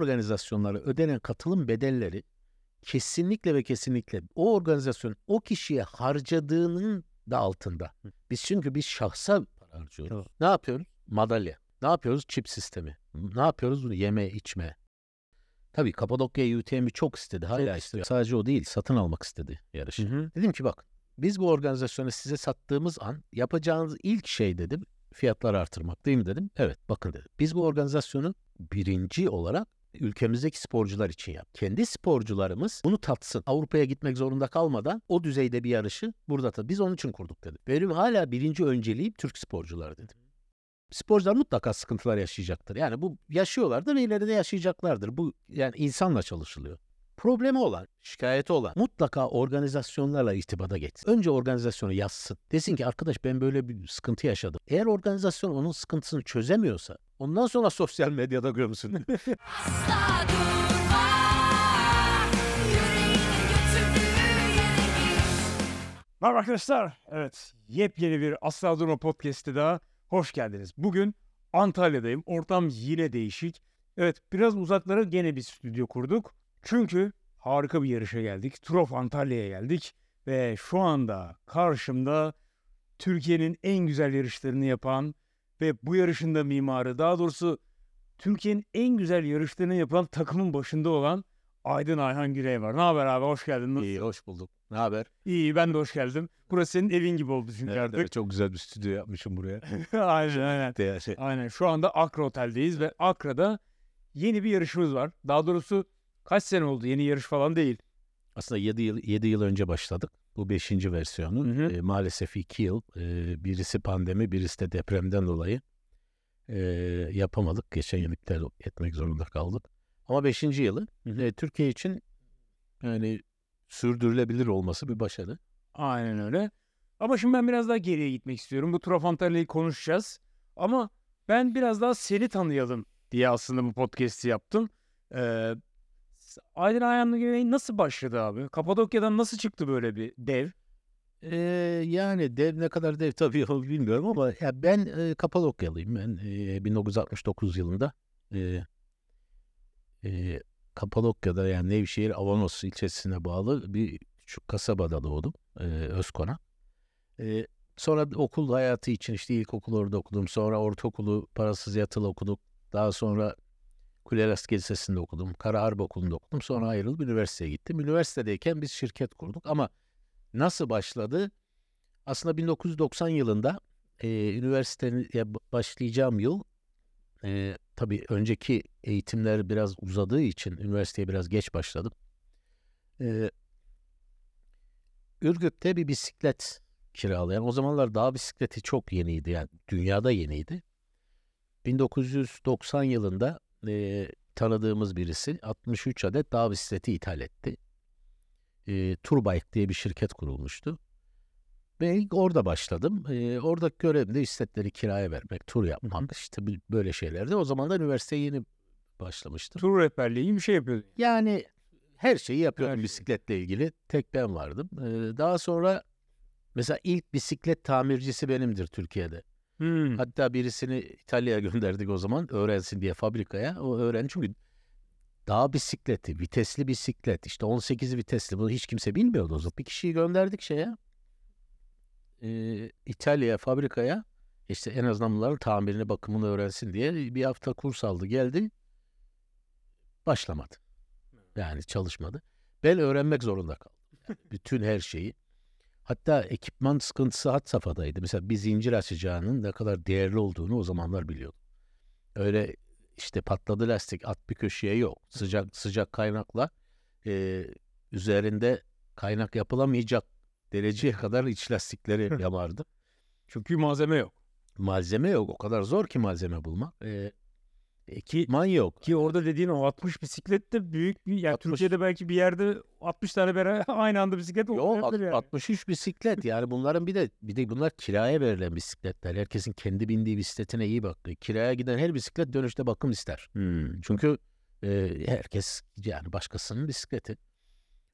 organizasyonlara ödenen katılım bedelleri kesinlikle ve kesinlikle o organizasyon o kişiye harcadığının da altında. Biz çünkü biz şahsa para harcıyoruz. Evet. Ne yapıyoruz? Madalya. Ne yapıyoruz? Çip sistemi. Ne yapıyoruz? Bunu yeme, içme. Tabii Kapadokya UTM'i çok istedi. Hala Çok istiyor. Sadece o değil. Satın almak istedi yarışı. hı. Dedim ki bak biz bu organizasyonu size sattığımız an yapacağınız ilk şey dedim fiyatları artırmak değil mi dedim. Evet bakın dedim. Biz bu organizasyonu birinci olarak ülkemizdeki sporcular için yap. Kendi sporcularımız bunu tatsın. Avrupa'ya gitmek zorunda kalmadan o düzeyde bir yarışı burada tat. Biz onun için kurduk dedim. Benim hala birinci önceliğim Türk sporcular dedim. Sporcular mutlaka sıkıntılar yaşayacaktır. Yani bu yaşıyorlardır ve ileride yaşayacaklardır. Bu yani insanla çalışılıyor. Problemi olan, şikayeti olan mutlaka organizasyonlarla irtibata geçsin. Önce organizasyonu yazsın. Desin ki arkadaş ben böyle bir sıkıntı yaşadım. Eğer organizasyon onun sıkıntısını çözemiyorsa ondan sonra sosyal medyada gömsün. Asla durma Merhaba arkadaşlar. Evet, yepyeni bir Asla Durma Podcast'te daha hoş geldiniz. Bugün Antalya'dayım. Ortam yine değişik. Evet, biraz uzaklara gene bir stüdyo kurduk. Çünkü harika bir yarışa geldik. Tur of Antalya'ya geldik. Ve şu anda karşımda Türkiye'nin en güzel yarışlarını yapan ve bu yarışın da mimarı, daha doğrusu Türkiye'nin en güzel yarışlarını yapan takımın başında olan Aydın Ayhan Güney var. Ne haber abi? Hoş geldin. Nasılsın? İyi hoş bulduk. Ne haber? İyi ben de hoş geldim. Burası senin evin gibi oldu çünkü Evet, artık. evet, çok güzel bir stüdyo yapmışım buraya. aynen aynen. De- şey, Aynen şu anda Akra Otel'deyiz ve Akra'da yeni bir yarışımız var. Daha doğrusu kaç sene oldu yeni yarış falan değil. aslında 7 yıl 7 yıl önce başladık. Bu 5. versiyonu. Hı hı. E, maalesef 2 yıl. e, birisi pandemi, birisi de depremden dolayı e, yapamadık. Geçen yıl iptal etmek zorunda kaldık. Ama 5. yılı e, Türkiye için yani sürdürülebilir olması bir başarı. Aynen öyle. Ama şimdi ben biraz daha geriye gitmek istiyorum. Bu Tur Antalya'yı konuşacağız. Ama ben biraz daha seni tanıyalım diye aslında bu podcast'i yaptım. Ee, Aydın Ayhan'la Güney nasıl başladı abi? Kapadokya'dan nasıl çıktı böyle bir dev? E, yani dev ne kadar dev tabii bilmiyorum ama ya ben e, Kapadokyalıyım. Ben e, 1969 yılında e, e, Kapadokya'da yani Nevşehir Avanos ilçesine bağlı bir küçük kasabada doğdum. E, Özkonak. E, sonra okul hayatı için işte ilkokulu orada okudum. Sonra ortaokulu parasız yatılı okuduk. Daha sonra Kulerast Lisesi'nde okudum. Kara Harp Okulu'nda okudum. Sonra ayrılıp üniversiteye gittim. Üniversitedeyken biz şirket kurduk ama nasıl başladı? Aslında 1990 yılında e, üniversiteye başlayacağım yıl e, tabii önceki eğitimler biraz uzadığı için üniversiteye biraz geç başladım. E, Ürgüp'te bir bisiklet kiralayan, o zamanlar dağ bisikleti çok yeniydi yani dünyada yeniydi. 1990 yılında e, tanıdığımız birisi 63 adet dağ bisikleti ithal etti. E, Turbike diye bir şirket kurulmuştu. Ve ilk orada başladım. E, oradaki görevim de bisikletleri kiraya vermek, tur yapmak işte bir- böyle şeylerdi. O zaman da üniversiteye yeni başlamıştım. Tur rehberliği bir şey yapıyordun. Yani her şeyi yapıyordum Her şeyi. bisikletle ilgili. Tek ben vardım. E, daha sonra mesela ilk bisiklet tamircisi benimdir Türkiye'de. Hmm. Hatta birisini İtalya'ya gönderdik o zaman öğrensin diye fabrikaya. O öğren çünkü dağ bisikleti, vitesli bisiklet, işte 18 vitesli bunu hiç kimse bilmiyordu o zaman. Bir kişiyi gönderdik şeye, e, İtalya'ya, fabrikaya işte en azından bunların tamirini, bakımını öğrensin diye bir hafta kurs aldı geldi. Başlamadı. Yani çalışmadı. Ben öğrenmek zorunda kaldım. Yani bütün her şeyi. Hatta ekipman sıkıntısı had safhadaydı. Mesela bir zincir açacağının ne kadar değerli olduğunu o zamanlar biliyordum. Öyle işte patladı lastik at bir köşeye yok. Sıcak sıcak kaynakla e, üzerinde kaynak yapılamayacak dereceye kadar iç lastikleri yamardım. Çünkü malzeme yok. Malzeme yok. O kadar zor ki malzeme bulmak. E, ekipman yok. Ki orada dediğin o 60 bisiklet de büyük bir... Yani 60. Türkiye'de belki bir yerde 60 tane beraber aynı anda bisiklet Yok yani. 63 bisiklet yani bunların bir de bir de bunlar kiraya verilen bisikletler. Herkesin kendi bindiği bisikletine iyi bak. Kiraya giden her bisiklet dönüşte bakım ister. Çünkü e, herkes yani başkasının bisikleti.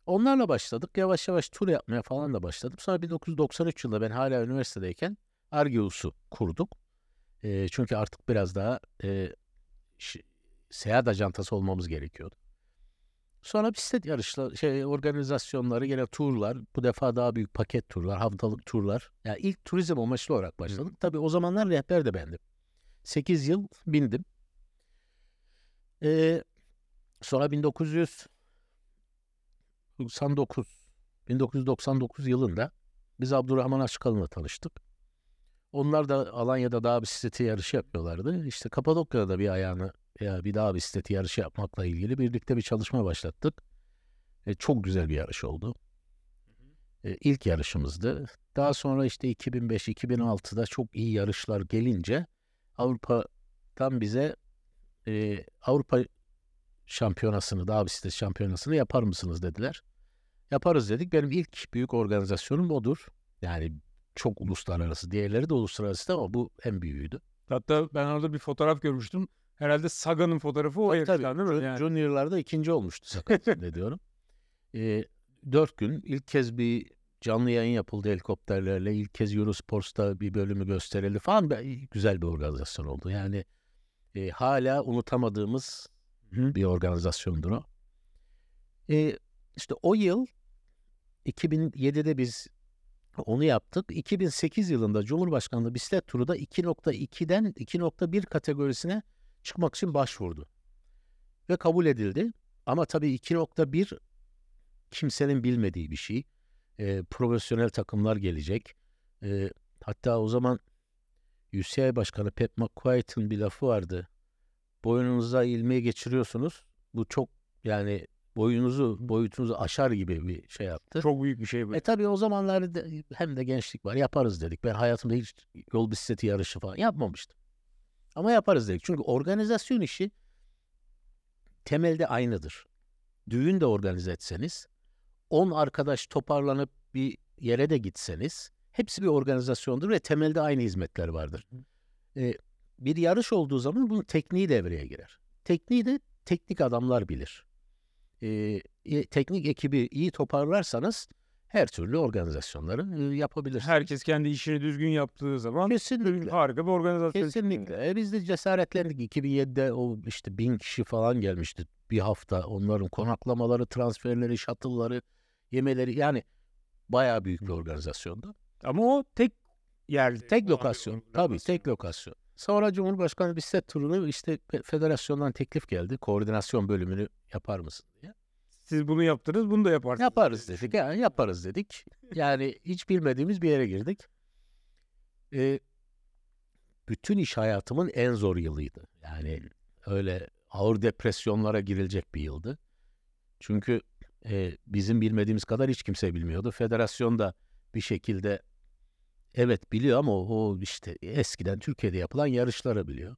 Onlarla başladık. Yavaş yavaş tur yapmaya falan da başladım. Sonra 1993 yılında ben hala üniversitedeyken Argeus'u kurduk. E, çünkü artık biraz daha e, seyahat ajantası olmamız gerekiyordu. Sonra bisiklet yarışları, şey organizasyonları gene turlar, bu defa daha büyük paket turlar, haftalık turlar. Yani ilk turizm amaçlı olarak başladık. Tabii o zamanlar rehber de bendim. 8 yıl bindim. Ee, sonra 1999 1999 yılında biz Abdurrahman Açıkalın'la tanıştık. Onlar da Alanya'da dağ bisikleti yarışı yapıyorlardı. İşte Kapadokya'da da bir ayağını ya bir dağ bisikleti yarışı yapmakla ilgili birlikte bir çalışma başlattık. E, çok güzel bir yarış oldu. E, ilk yarışımızdı. Daha sonra işte 2005-2006'da çok iyi yarışlar gelince Avrupa'dan bize e, Avrupa şampiyonasını, dağ bisikleti şampiyonasını yapar mısınız dediler. Yaparız dedik. Benim ilk büyük organizasyonum odur. Yani çok uluslararası. Diğerleri de uluslararası ama bu en büyüğüydü. Hatta ben orada bir fotoğraf görmüştüm. Herhalde Saga'nın fotoğrafı o Tabii, değil mi? Yani. Junior'larda ikinci olmuştu sakatlıkla diyorum. Ee, dört gün ilk kez bir canlı yayın yapıldı helikopterlerle. İlk kez Eurosports'ta bir bölümü gösterildi falan. Güzel bir organizasyon oldu. Yani e, hala unutamadığımız Hı. bir organizasyondur o. Ee, işte o yıl 2007'de biz onu yaptık. 2008 yılında Cumhurbaşkanlığı bisiklet turu da 2.2'den 2.1 kategorisine çıkmak için başvurdu. Ve kabul edildi. Ama tabii 2.1 kimsenin bilmediği bir şey. Ee, profesyonel takımlar gelecek. Ee, hatta o zaman UCI Başkanı Pat McQuaid'in bir lafı vardı. Boynunuza ilmeği geçiriyorsunuz. Bu çok yani boyunuzu boyutunuzu aşar gibi bir şey yaptı. Çok büyük bir şey bu. E tabii o zamanlarda hem de gençlik var. Yaparız dedik. Ben hayatımda hiç yol bisikleti yarışı falan yapmamıştım. Ama yaparız dedik. Çünkü organizasyon işi temelde aynıdır. Düğün de organize etseniz, 10 arkadaş toparlanıp bir yere de gitseniz, hepsi bir organizasyondur ve temelde aynı hizmetler vardır. E, bir yarış olduğu zaman bunun tekniği devreye girer. Tekniği de teknik adamlar bilir. E, teknik ekibi iyi toparlarsanız her türlü organizasyonları yapabilirsiniz. Herkes kendi işini düzgün yaptığı zaman Kesinlikle. harika bir organizasyon. Kesinlikle. E, biz de cesaretlendik. 2007'de o işte bin kişi falan gelmişti bir hafta. Onların konaklamaları, transferleri, shuttle'ları, yemeleri yani bayağı büyük bir organizasyondu. Ama o tek yerde. Tek lokasyon. Tabii tek lokasyon. Sonra Cumhurbaşkanı bisiklet turunu işte fe- federasyondan teklif geldi. Koordinasyon bölümünü yapar mısın diye. Siz bunu yaptınız, bunu da yaparsınız. Yaparız dedik. Yani yaparız dedik. Yani hiç bilmediğimiz bir yere girdik. Ee, bütün iş hayatımın en zor yılıydı. Yani öyle ağır depresyonlara girilecek bir yıldı. Çünkü e, bizim bilmediğimiz kadar hiç kimse bilmiyordu. Federasyon da bir şekilde evet biliyor ama o, işte eskiden Türkiye'de yapılan yarışları biliyor.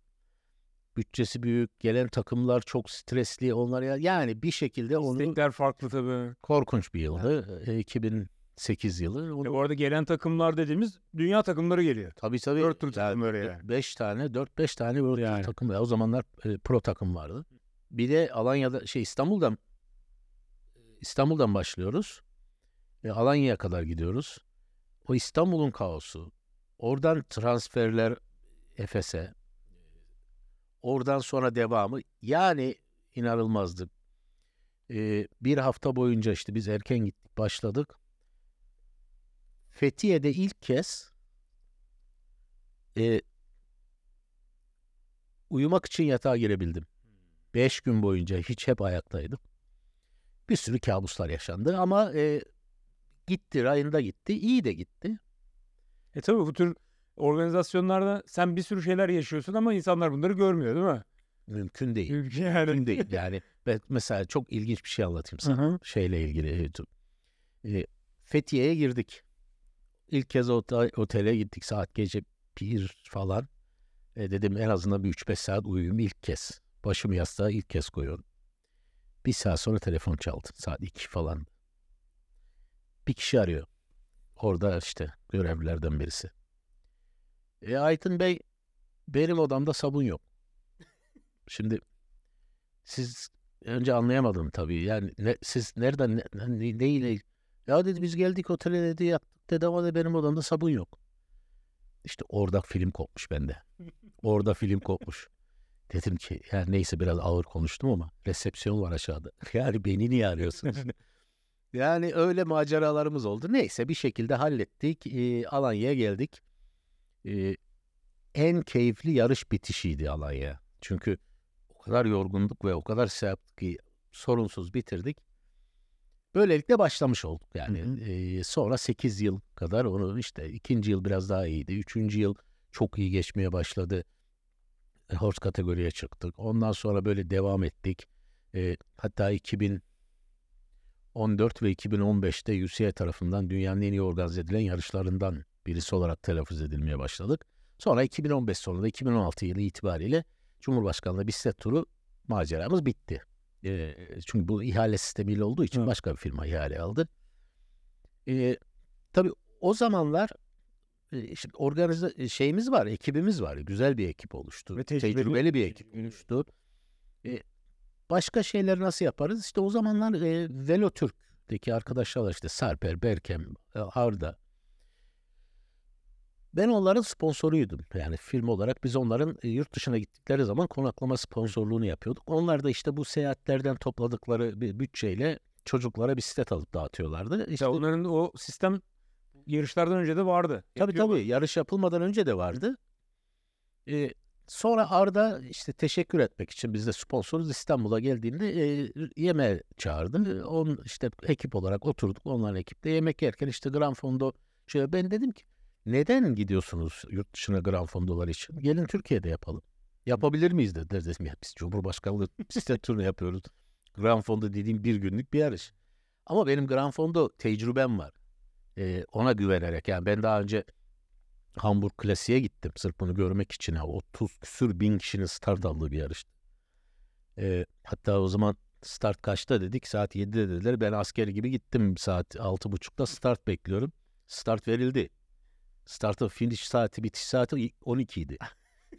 Bütçesi büyük, gelen takımlar çok stresli. Onlar ya yani bir şekilde onu İstekler farklı tabii. korkunç bir yıldı. E, 2008 yılı. E, Onu, bu arada gelen takımlar dediğimiz dünya takımları geliyor. tabii tabii. World Tour takımları yani. 5 tane, 4-5 tane World Yani. takım. O zamanlar e, pro takım vardı. Bir de Alanya'da şey İstanbul'dan İstanbul'dan başlıyoruz. E, Alanya'ya kadar gidiyoruz. O İstanbul'un kaosu. Oradan transferler Efes'e. Oradan sonra devamı. Yani inanılmazdı. E, bir hafta boyunca işte biz erken gittik, başladık. Fethiye'de ilk kez e, uyumak için yatağa girebildim. Beş gün boyunca hiç hep ayaktaydım. Bir sürü kabuslar yaşandı ama e, gitti, rayında gitti. iyi de gitti. E tabii bu tür organizasyonlarda sen bir sürü şeyler yaşıyorsun ama insanlar bunları görmüyor değil mi? Mümkün değil. Ülke yani. Mümkün değil. Yani mesela çok ilginç bir şey anlatayım sana. Şeyle ilgili. e, tu- e, Fethiye'ye girdik. İlk kez otele gittik saat gece bir falan. E, dedim en azından bir 3-5 saat uyuyayım ilk kez. Başımı yastığa ilk kez koyuyorum. Bir saat sonra telefon çaldı. Saat 2 falan. Bir kişi arıyor. Orada işte görevlilerden birisi. E, Aytın Bey benim odamda sabun yok. Şimdi siz önce anlayamadım tabii. Yani ne, siz nereden ne, ne, neyle ya dedi biz geldik otele dedi yaptık dedi ama de benim odamda sabun yok. İşte orada film kopmuş bende. Orada film kopmuş. Dedim ki yani neyse biraz ağır konuştum ama resepsiyon var aşağıda. Yani beni niye arıyorsunuz? Yani öyle maceralarımız oldu. Neyse bir şekilde hallettik. Ee, Alanya'ya geldik. Ee, en keyifli yarış bitişiydi Alanya. Çünkü o kadar yorgunduk ve o kadar şey yaptık ki sorunsuz bitirdik. Böylelikle başlamış olduk yani. Hı hı. Ee, sonra 8 yıl kadar onu işte ikinci yıl biraz daha iyiydi. Üçüncü yıl çok iyi geçmeye başladı. E, Horse kategoriye çıktık. Ondan sonra böyle devam ettik. Ee, hatta 2014 ve 2015'te UCI tarafından dünyanın en iyi organize edilen yarışlarından birisi olarak telaffuz edilmeye başladık. Sonra 2015 sonunda 2016 yılı itibariyle Cumhurbaşkanlığı bisiklet turu maceramız bitti. Ee, çünkü bu ihale sistemiyle olduğu için Evet. başka bir firma ihale aldı. Ee, tabii o zamanlar e, şimdi organize e, şeyimiz var, ekibimiz var. Güzel bir ekip oluştu. Ve tecrübeli- tecrübeli bir ekip oluştu. E, başka şeyleri nasıl yaparız? İşte o zamanlar e, Velotürk'teki arkadaşlar işte Sarper, Berkem, e, Arda. Ben onların sponsoruydum. Yani firma olarak biz onların e, yurt dışına gittikleri zaman konaklama sponsorluğunu yapıyorduk. Onlar da işte bu seyahatlerden topladıkları bir bütçeyle çocuklara bisiklet alıp dağıtıyorlardı. İşte, Ya onların o sistem yarışlardan önce de vardı. Tabii tabii yarış yapılmadan önce de vardı. Ee, sonra Arda işte teşekkür etmek için biz de sponsoruz İstanbul'a geldiğinde e, yemeğe çağırdı. On işte ekip olarak oturduk onların ekiple yemek yerken işte Gran Fondo şey ben dedim ki neden gidiyorsunuz yurt dışına Gran Fondolar için? Gelin Türkiye'de yapalım. Yapabilir miyiz dediler. Dedim ya biz Cumhurbaşkanlığı bisiklet turunu yapıyoruz. Gran Fondo dediğim bir günlük bir yarış. Ama benim Gran Fondo tecrübem var. Ee, ona güvenerek yani ben daha önce Hamburg Klasik'e gittim sırf bunu görmek için. Ya, 30 küsür bin kişinin start aldığı bir yarıştı. Ee, hatta o zaman start kaçta dedik? Saat 7'de dediler. Ben asker gibi gittim saat 6.30'da start bekliyorum. Start verildi. Startın finish saati, bitiş saati 12 idi.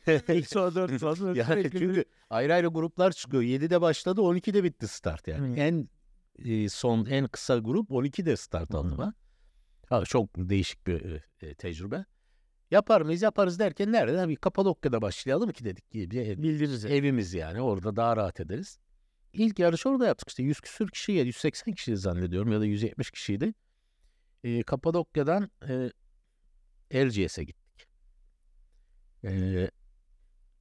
Sonra dört saat sonra yani çünkü ayrı ayrı gruplar çıkıyor. 7'de başladı 12'de bitti start yani. Hı. En e, son en kısa grup 12'de start aldı. Ha. Ha, çok değişik bir e, e, tecrübe. Yapar mıyız yaparız derken nerede? Bir Kapadokya'da başlayalım ki dedik ki bildiririz. evimiz yani orada daha rahat ederiz. İlk yarışı orada yaptık işte 100 küsür kişi 180 kişi zannediyorum ya da 170 kişiydi. E, Kapadokya'dan e, Erciyes'e gittik. E,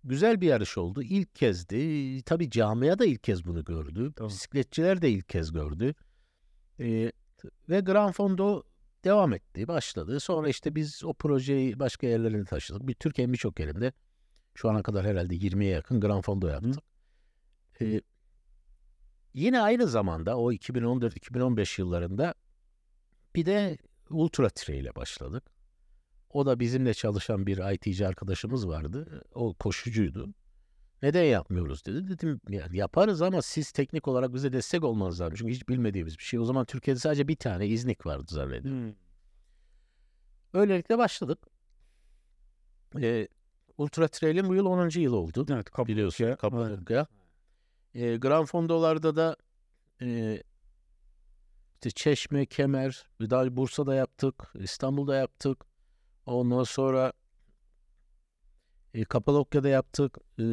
güzel bir yarış oldu. İlk kezdi. Tabii camia da ilk kez bunu gördü. Tamam. Bisikletçiler de ilk kez gördü. E, ve Gran Fondo devam etti, başladı. Sonra işte biz o projeyi başka yerlerine taşıdık. Bir Türkiye'nin birçok yerinde şu ana kadar herhalde 20'ye yakın Gran Fondo yaptık. E, yine aynı zamanda o 2014-2015 yıllarında bir de Ultra Trail ile başladık. O da bizimle çalışan bir IT'ci arkadaşımız vardı. O koşucuydu. Neden yapmıyoruz dedi. Dedim yani yaparız ama siz teknik olarak bize destek olmanız lazım. Çünkü hiç bilmediğimiz bir şey. O zaman Türkiye'de sadece bir tane İznik vardı zannediyorum. Hmm. Öylelikle başladık. Ee, Ultra Trail'in bu yıl 10. yılı oldu. Evet, Kapadokya. Biliyorsun Kapadokya. Ee, Gran Fondo'larda da e, işte Çeşme, Kemer, daha Bursa'da yaptık, İstanbul'da yaptık. Ondan sonra e, Kapadokya'da yaptık. E,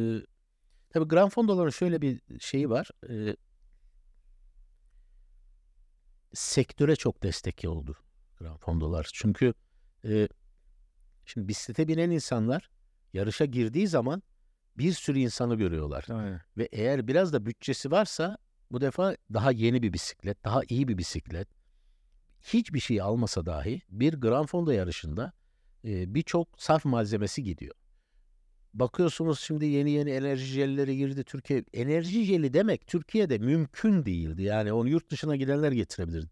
tabii Gran Fondo'ların şöyle bir şeyi var. E, sektöre çok destek oldu Gran Fondo'lar. Çünkü e, şimdi bisiklete binen insanlar yarışa girdiği zaman bir sürü insanı görüyorlar. Aynen. Ve eğer biraz da bütçesi varsa bu defa daha yeni bir bisiklet, daha iyi bir bisiklet. Hiçbir şey almasa dahi bir Gran Fondo yarışında e, birçok sarf malzemesi gidiyor. Bakıyorsunuz şimdi yeni yeni enerji jelleri girdi Türkiye. Enerji jeli demek Türkiye'de mümkün değildi. Yani onu yurt dışına gidenler getirebilirdi.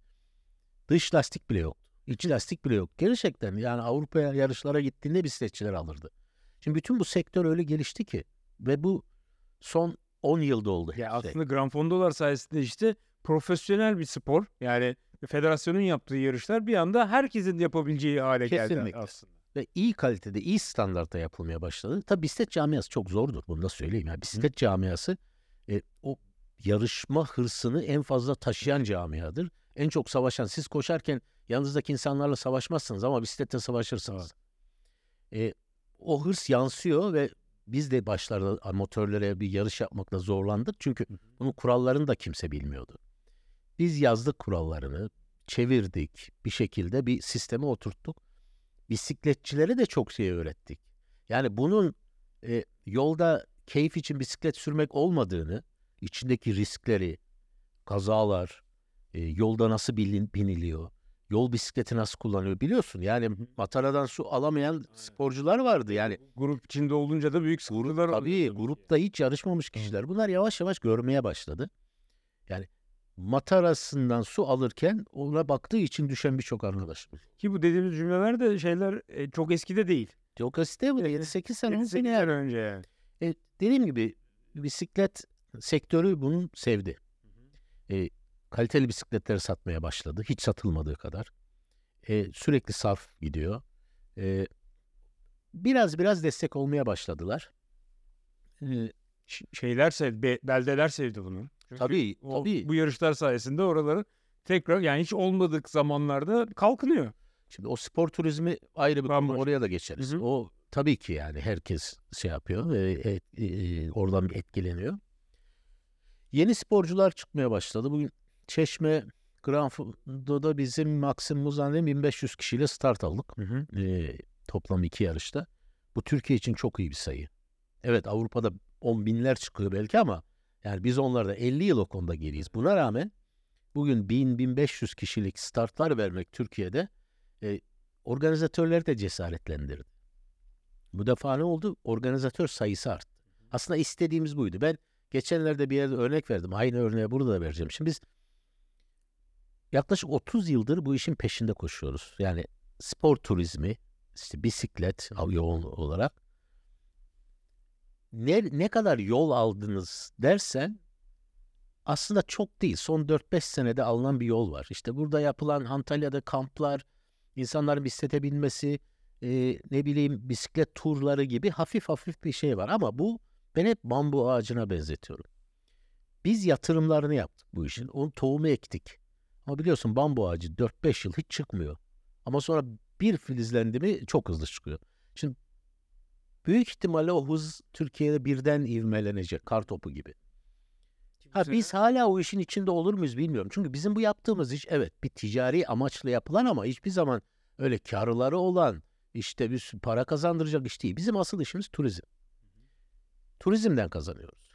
Dış lastik bile yok. İç lastik bile yok. Gerçekten yani Avrupa'ya yarışlara gittiğinde bisikletçiler alırdı. Şimdi bütün bu sektör öyle gelişti ki ve bu son 10 yılda oldu. Ya şey. aslında Gran Fondo'lar sayesinde işte profesyonel bir spor. Yani federasyonun yaptığı yarışlar bir anda herkesin yapabileceği hale geldi Kesinlikle. aslında. Ve iyi kalitede, iyi standartta yapılmaya başladı. Tabii bisiklet camiası çok zordur. Bunu da söyleyeyim. Yani bisiklet camiası e, o yarışma hırsını en fazla taşıyan camiadır. En çok savaşan. Siz koşarken yanınızdaki insanlarla savaşmazsınız ama bisiklette savaşırsınız. E, o hırs yansıyor ve biz de başlarda amatörlere bir yarış yapmakla zorlandık. Çünkü bunun kurallarını da kimse bilmiyordu. Biz yazdık kurallarını, çevirdik, bir şekilde bir sisteme oturttuk. Bisikletçilere de çok şey öğrettik. Yani bunun e, yolda keyif için bisiklet sürmek olmadığını, içindeki riskleri, kazalar, e, yolda nasıl bilin, biniliyor, yol bisikleti nasıl kullanıyor biliyorsun. Yani mataradan su alamayan sporcular vardı. Yani Grup içinde olunca da büyük sıkıntılar oluyor tabii grupta hiç yarışmamış kişiler. Bunlar yavaş yavaş görmeye başladı. Matarasından su alırken ona baktığı için düşen birçok arkadaşım. Ki bu dediğimiz cümleler de şeyler e, çok eskide değil. Çok asiste bu 7-8 sene 10 8 sene önce yani. E, dediğim gibi bisiklet sektörü bunu sevdi. E, kaliteli bisikletleri satmaya başladı. Hiç satılmadığı kadar. E, sürekli sarf gidiyor. E, biraz biraz destek olmaya başladılar. E, şeyler sevdi, be- beldeler sevdi bunu. Çünkü tabii o- tabii. Bu yarışlar sayesinde oraları tekrar yani hiç olmadık zamanlarda kalkınıyor. Şimdi o spor turizmi ayrı bir konu. Oraya da geçeriz. Hı hı. O tabii ki yani herkes şey yapıyor. e, e, e, oradan bir etkileniyor. Yeni sporcular çıkmaya başladı. Bugün Çeşme Grand Fondo'da bizim maksimum zannediyorum 1500 kişiyle start aldık. E, toplam iki yarışta. Bu Türkiye için çok iyi bir sayı. Evet Avrupa'da 10 binler çıkıyor belki ama yani biz onlarda 50 yıl o konuda geriyiz. Buna rağmen bugün 1000-1500 kişilik startlar vermek Türkiye'de e, organizatörleri de cesaretlendirdi. Bu defa ne oldu? Organizatör sayısı arttı. Aslında istediğimiz buydu. Ben geçenlerde bir yerde örnek verdim. Aynı örneği burada da vereceğim. Şimdi biz yaklaşık 30 yıldır bu işin peşinde koşuyoruz. Yani spor turizmi, işte bisiklet yoğun olarak. Ne, ne kadar yol aldınız dersen aslında çok değil. Son 4-5 senede alınan bir yol var. İşte burada yapılan Antalya'da kamplar, insanların bisiklete binmesi, e, ne bileyim bisiklet turları gibi hafif hafif bir şey var. Ama bu ben hep bambu ağacına benzetiyorum. Biz yatırımlarını yaptık bu işin. Onun tohumu ektik. Ama biliyorsun bambu ağacı 4-5 yıl hiç çıkmıyor. Ama sonra bir filizlendi mi çok hızlı çıkıyor. Şimdi büyük ihtimalle o hız Türkiye'de birden ivmelenecek. Kar topu gibi. Ha biz hala o işin içinde olur muyuz bilmiyorum. Çünkü bizim bu yaptığımız iş evet bir ticari amaçla yapılan ama hiçbir zaman öyle karları olan işte bir para kazandıracak iş değil. Bizim asıl işimiz turizm. Turizmden kazanıyoruz.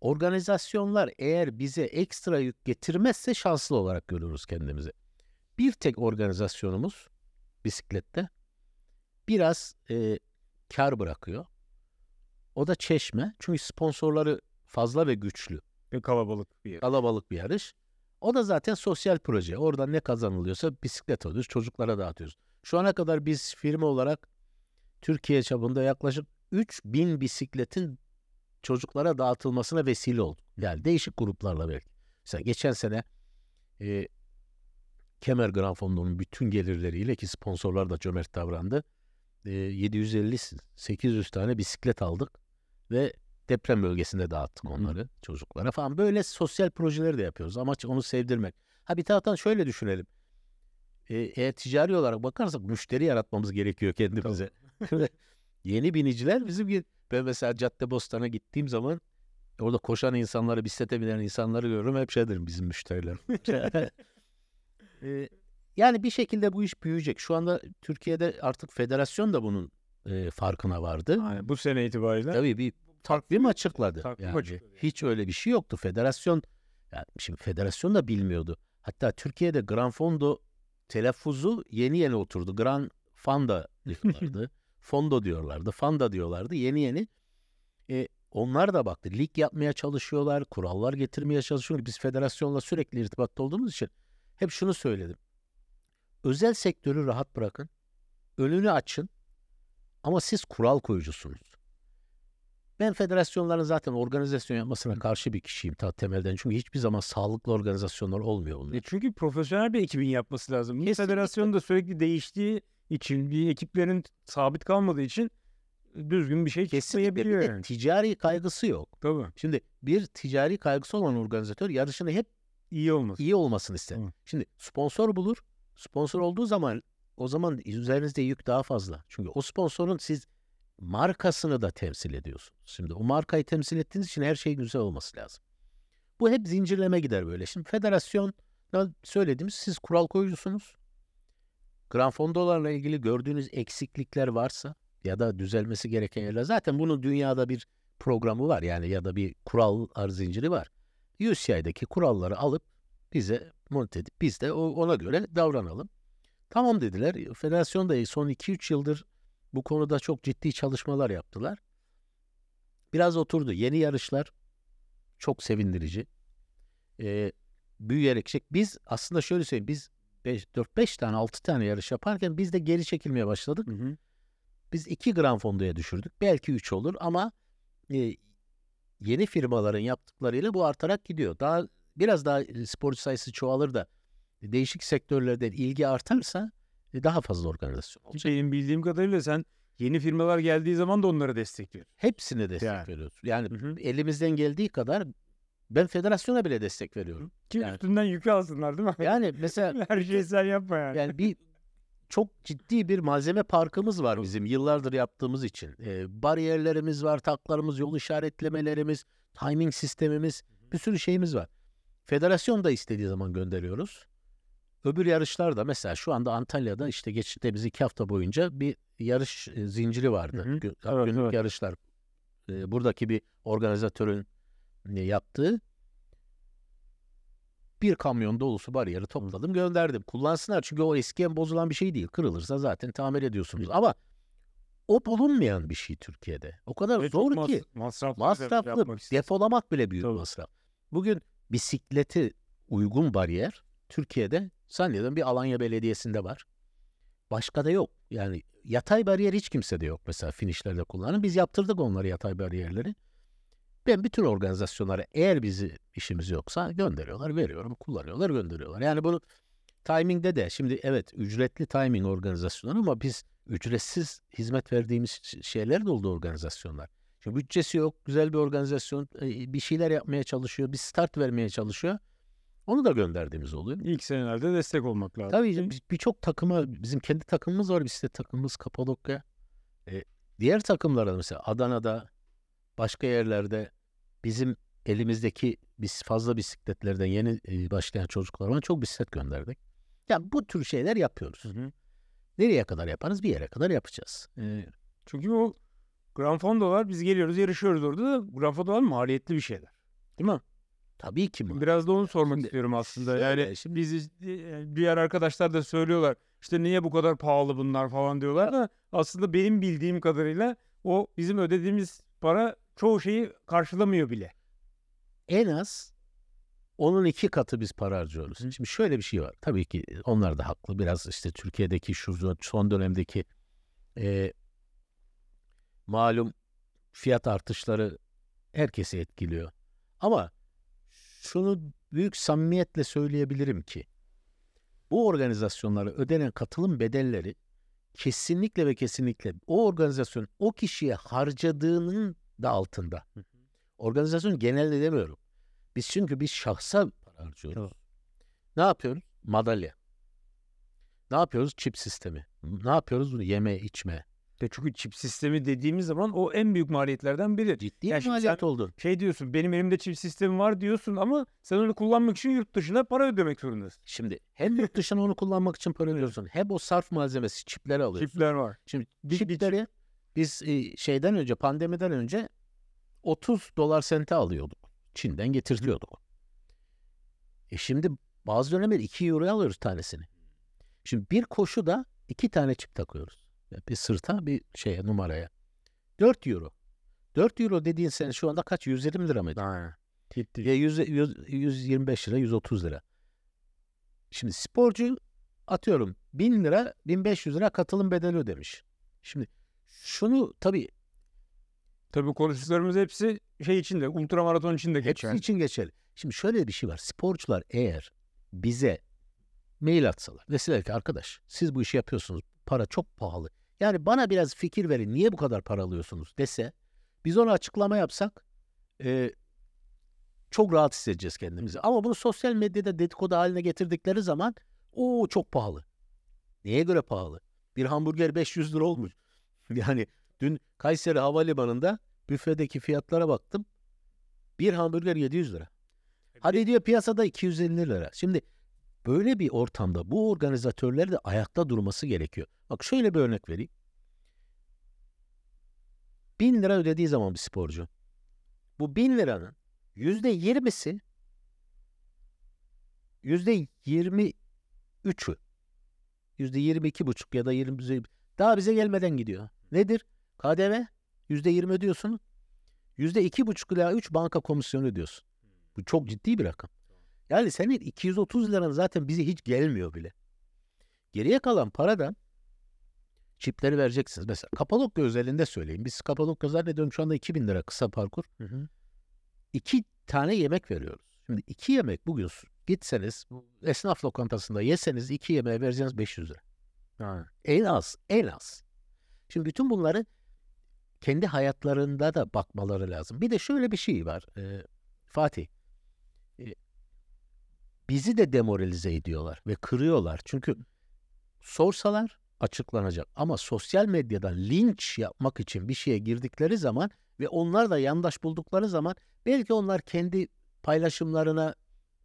Organizasyonlar eğer bize ekstra yük getirmezse şanslı olarak görürüz kendimizi. Bir tek organizasyonumuz bisiklette biraz e, kar bırakıyor. O da Çeşme. Çünkü sponsorları fazla ve güçlü Ve kalabalık bir yer. kalabalık bir yarış. O da zaten sosyal proje. Oradan ne kazanılıyorsa bisiklet alıyoruz, çocuklara dağıtıyoruz. Şu ana kadar biz firma olarak Türkiye çapında yaklaşık 3000 bisikletin çocuklara dağıtılmasına vesile olduk. Yani değişik gruplarla belki. Mesela geçen sene e, Kemer Grand Fondo'nun bütün gelirleriyle ki sponsorlar da cömert davrandı. E, 750-800 tane bisiklet aldık ve deprem bölgesinde dağıttık Hı hı. onları çocuklara falan. Böyle sosyal projeleri de yapıyoruz. Amaç onu sevdirmek. Ha bir taraftan şöyle düşünelim. E, eğer ticari olarak bakarsak müşteri yaratmamız gerekiyor kendimize. Yeni biniciler bizim. Ben mesela Caddebostan'a gittiğim zaman orada koşan insanları, bisiklete binen insanları görürüm. Hep şey derim bizim müşteriler. E, yani bir şekilde bu iş büyüyecek. Şu anda Türkiye'de artık federasyon da bunun e, farkına vardı. Aynen, bu sene itibariyle. Tabii bir takvim açıkladı. Takvim Yani açıkladı. Hiç öyle bir şey yoktu. Federasyon, yani şimdi federasyon da bilmiyordu. Hatta Türkiye'de Gran Fondo telaffuzu yeni yeni oturdu. Gran Fanda diyorlardı. Fondo diyorlardı. Fanda diyorlardı. Yeni yeni. E, onlar da baktı. Lig yapmaya çalışıyorlar. Kurallar getirmeye çalışıyorlar. Biz federasyonla sürekli irtibatta olduğumuz için hep şunu söyledim. Özel sektörü rahat bırakın. Önünü açın. Ama siz kural koyucusunuz. Ben federasyonların zaten organizasyon yapmasına karşı bir kişiyim ta temelden. Çünkü hiçbir zaman sağlıklı organizasyonlar olmuyor bunlar. E çünkü profesyonel bir ekibin yapması lazım. Kesinlikle. federasyon da sürekli değiştiği için bir ekiplerin sabit kalmadığı için düzgün bir şey de yani. ticari kaygısı yok. Tabii. Şimdi bir ticari kaygısı olan organizatör yarışını hep İyi olması. iyi olmasını ister. Hı. Şimdi sponsor bulur. Sponsor olduğu zaman o zaman üzerinizde yük daha fazla. Çünkü o sponsorun siz markasını da temsil ediyorsunuz. Şimdi o markayı temsil ettiğiniz için her şey güzel olması lazım. Bu hep zincirleme gider böyle. Şimdi federasyonda söylediğimiz siz kural koyucusunuz. Granfondolarla ilgili gördüğünüz eksiklikler varsa ya da düzelmesi gereken yerler zaten bunun dünyada bir programı var yani ya da bir kurallar zinciri var. UCI'deki kuralları alıp bize monte edip biz de ona göre davranalım. Tamam dediler. Federasyon da son 2-3 yıldır bu konuda çok ciddi çalışmalar yaptılar. Biraz oturdu. Yeni yarışlar çok sevindirici. Ee, büyüyerek şey. Biz aslında şöyle söyleyeyim. Biz 4-5 tane 6 tane yarış yaparken biz de geri çekilmeye başladık. Hı hı. Biz 2 gram fondoya düşürdük. Belki 3 olur ama e, yeni firmaların yaptıklarıyla bu artarak gidiyor. Daha biraz daha sporcu sayısı çoğalır da değişik sektörlerden ilgi artarsa daha fazla organizasyon olacak. Benim bildiğim kadarıyla sen yeni firmalar geldiği zaman da onlara destekliyorsun. Hepsine destek Yani. veriyoruz. Yani Hı hı. elimizden geldiği kadar ben federasyona bile destek veriyorum. Ki Yani- üstünden yükü alsınlar değil mi? Yani mesela Her şeyi sen yapma yani. yani bir çok ciddi bir malzeme parkımız var bizim yıllardır yaptığımız için. Ee, bariyerlerimiz var, taklarımız, yol işaretlemelerimiz, timing sistemimiz, bir sürü şeyimiz var. Federasyon da istediği zaman gönderiyoruz. Öbür yarışlar da mesela şu anda Antalya'da işte geçtiğimiz iki hafta boyunca bir yarış e, zinciri vardı. Hı hı. Gü- Evet, günlük evet. yarışlar. Ee, buradaki bir organizatörün e, yaptığı bir kamyon dolusu bariyeri topladım gönderdim. Kullansınlar çünkü o eskiyen bozulan bir şey değil. Kırılırsa zaten tamir ediyorsunuz. Ama o bulunmayan bir şey Türkiye'de. O kadar Ve zor mas- ki. masraflı, Masraflı. yapmak istiyorsun. Depolamak bile büyük Tabii. masraf. Bugün bisikleti uygun bariyer Türkiye'de zannediyorum bir Alanya Belediyesi'nde var. Başka da yok. Yani yatay bariyer hiç kimsede yok mesela finişlerde kullanan. Biz yaptırdık onları yatay bariyerleri. Ben bütün organizasyonlara eğer bizi işimiz yoksa gönderiyorlar, veriyorum, kullanıyorlar, gönderiyorlar. Yani bunu timingde de şimdi evet ücretli timing organizasyonları ama biz ücretsiz hizmet verdiğimiz şeyler de oldu organizasyonlar. Şimdi bütçesi yok, güzel bir organizasyon e, bir şeyler yapmaya çalışıyor, bir start vermeye çalışıyor. Onu da gönderdiğimiz oluyor. İlk senelerde destek olmak lazım. Tabii birçok takıma, bizim kendi takımımız var, bisiklet takımımız Kapadokya. E, diğer takımlara da mesela Adana'da, başka yerlerde bizim elimizdeki biz fazla bisikletlerden yeni e, başlayan çocuklarıma çok bisiklet gönderdik. Yani bu tür şeyler yapıyoruz. Hı hı. Nereye kadar yaparız? Bir yere kadar yapacağız. E, Çünkü o Gran Fondo'lar biz geliyoruz yarışıyoruz orada da Gran Fondo'lar maliyetli bir şeyler. Değil mi? tabii ki mi? Biraz da onu sormak Şimdi- istiyorum aslında. Yani şimdi- biz e, diğer arkadaşlar da söylüyorlar. İşte niye bu kadar pahalı bunlar falan diyorlar da aslında benim bildiğim kadarıyla o bizim ödediğimiz para çoğu şeyi karşılamıyor bile. en az onun iki katı biz para harcıyoruz. Şimdi şöyle bir şey var. Tabii ki onlar da haklı. Biraz işte Türkiye'deki şu son dönemdeki e, malum fiyat artışları herkesi etkiliyor. Ama şunu büyük samimiyetle söyleyebilirim ki bu organizasyonlara ödenen katılım bedelleri kesinlikle ve kesinlikle o organizasyon o kişiye harcadığının da altında. Organizasyon genelde demiyorum. Biz çünkü biz şahsa para harcıyoruz. Ne yapıyoruz? Madalya. Ne yapıyoruz? Çip sistemi. Ne yapıyoruz? Yeme, içme. De çünkü çip sistemi dediğimiz zaman o en büyük maliyetlerden biri. Ciddi Ya bir şimdi maliyet oldu. Şey diyorsun benim elimde çip sistemi var diyorsun ama sen onu kullanmak için yurt dışına para ödemek zorundasın. Şimdi hem yurt dışına onu kullanmak için para ödüyorsun. Hem o sarf malzemesi çipleri alıyorsun. Çipler var. Şimdi Bir- bir çipleri biz e, şeyden önce pandemiden önce 30 dolar sente alıyorduk. Çin'den getirtiyorduk. E şimdi bazı dönemler 2 euroya alıyoruz tanesini. Şimdi bir koşuda iki tane çip takıyoruz. Bir sırta bir şeye numaraya. 4 euro. 4 euro dediğin sen şu anda kaç? 120 lira mıydı? Ha. Gitti. Ya 100, 100 125 lira, 130 lira. Şimdi sporcu atıyorum 1000 lira, 1500 lira katılım bedeli ödemiş. Şimdi şunu tabii Tabii konuştuklarımız hepsi şey içinde, ultramaraton içinde hepsi geçer. için geçerli. Şimdi şöyle bir şey var. Sporcular eğer bize mail atsalar. Deseler ki arkadaş siz bu işi yapıyorsunuz. Para çok pahalı. Yani bana biraz fikir verin. Niye bu kadar para alıyorsunuz dese. Biz ona açıklama yapsak e, çok rahat hissedeceğiz kendimizi. Ama bunu sosyal medyada dedikodu haline getirdikleri zaman o çok pahalı. Neye göre pahalı? Bir hamburger 500 lira olmuş. Yani Dün Kayseri Havalimanı'nda büfedeki fiyatlara baktım. Bir hamburger 700 lira. Hadi diyor piyasada 250 lira. Şimdi böyle bir ortamda bu organizatörler de ayakta durması gerekiyor. Bak şöyle bir örnek vereyim. 1000 lira ödediği zaman bir sporcu. Bu 1000 liranın yüzde yirmisi yüzde yirmi üçü yüzde yirmi iki buçuk ya da yirmi daha bize gelmeden gidiyor. Nedir? KDV yüzde yirmi ödüyorsun. Yüzde iki buçuk ila üç banka komisyonu ödüyorsun. Bu çok ciddi bir rakam. Yani senin 230 liran zaten bize hiç gelmiyor bile. Geriye kalan paradan çipleri vereceksiniz. Mesela Kapadokya özelinde söyleyeyim. Biz Kapadokya zannediyorum şu anda 2000 lira kısa parkur. İki tane yemek veriyoruz. Şimdi iki yemek bugün gitseniz esnaf lokantasında yeseniz iki yemeğe vereceğiniz 500 lira. En az, en az. Şimdi bütün bunları kendi hayatlarında da bakmaları lazım. Bir de şöyle bir şey var e, Fatih. E, bizi de demoralize ediyorlar ve kırıyorlar. Çünkü sorsalar açıklanacak. Ama sosyal medyadan linç yapmak için bir şeye girdikleri zaman ve onlar da yandaş buldukları zaman belki onlar kendi paylaşımlarına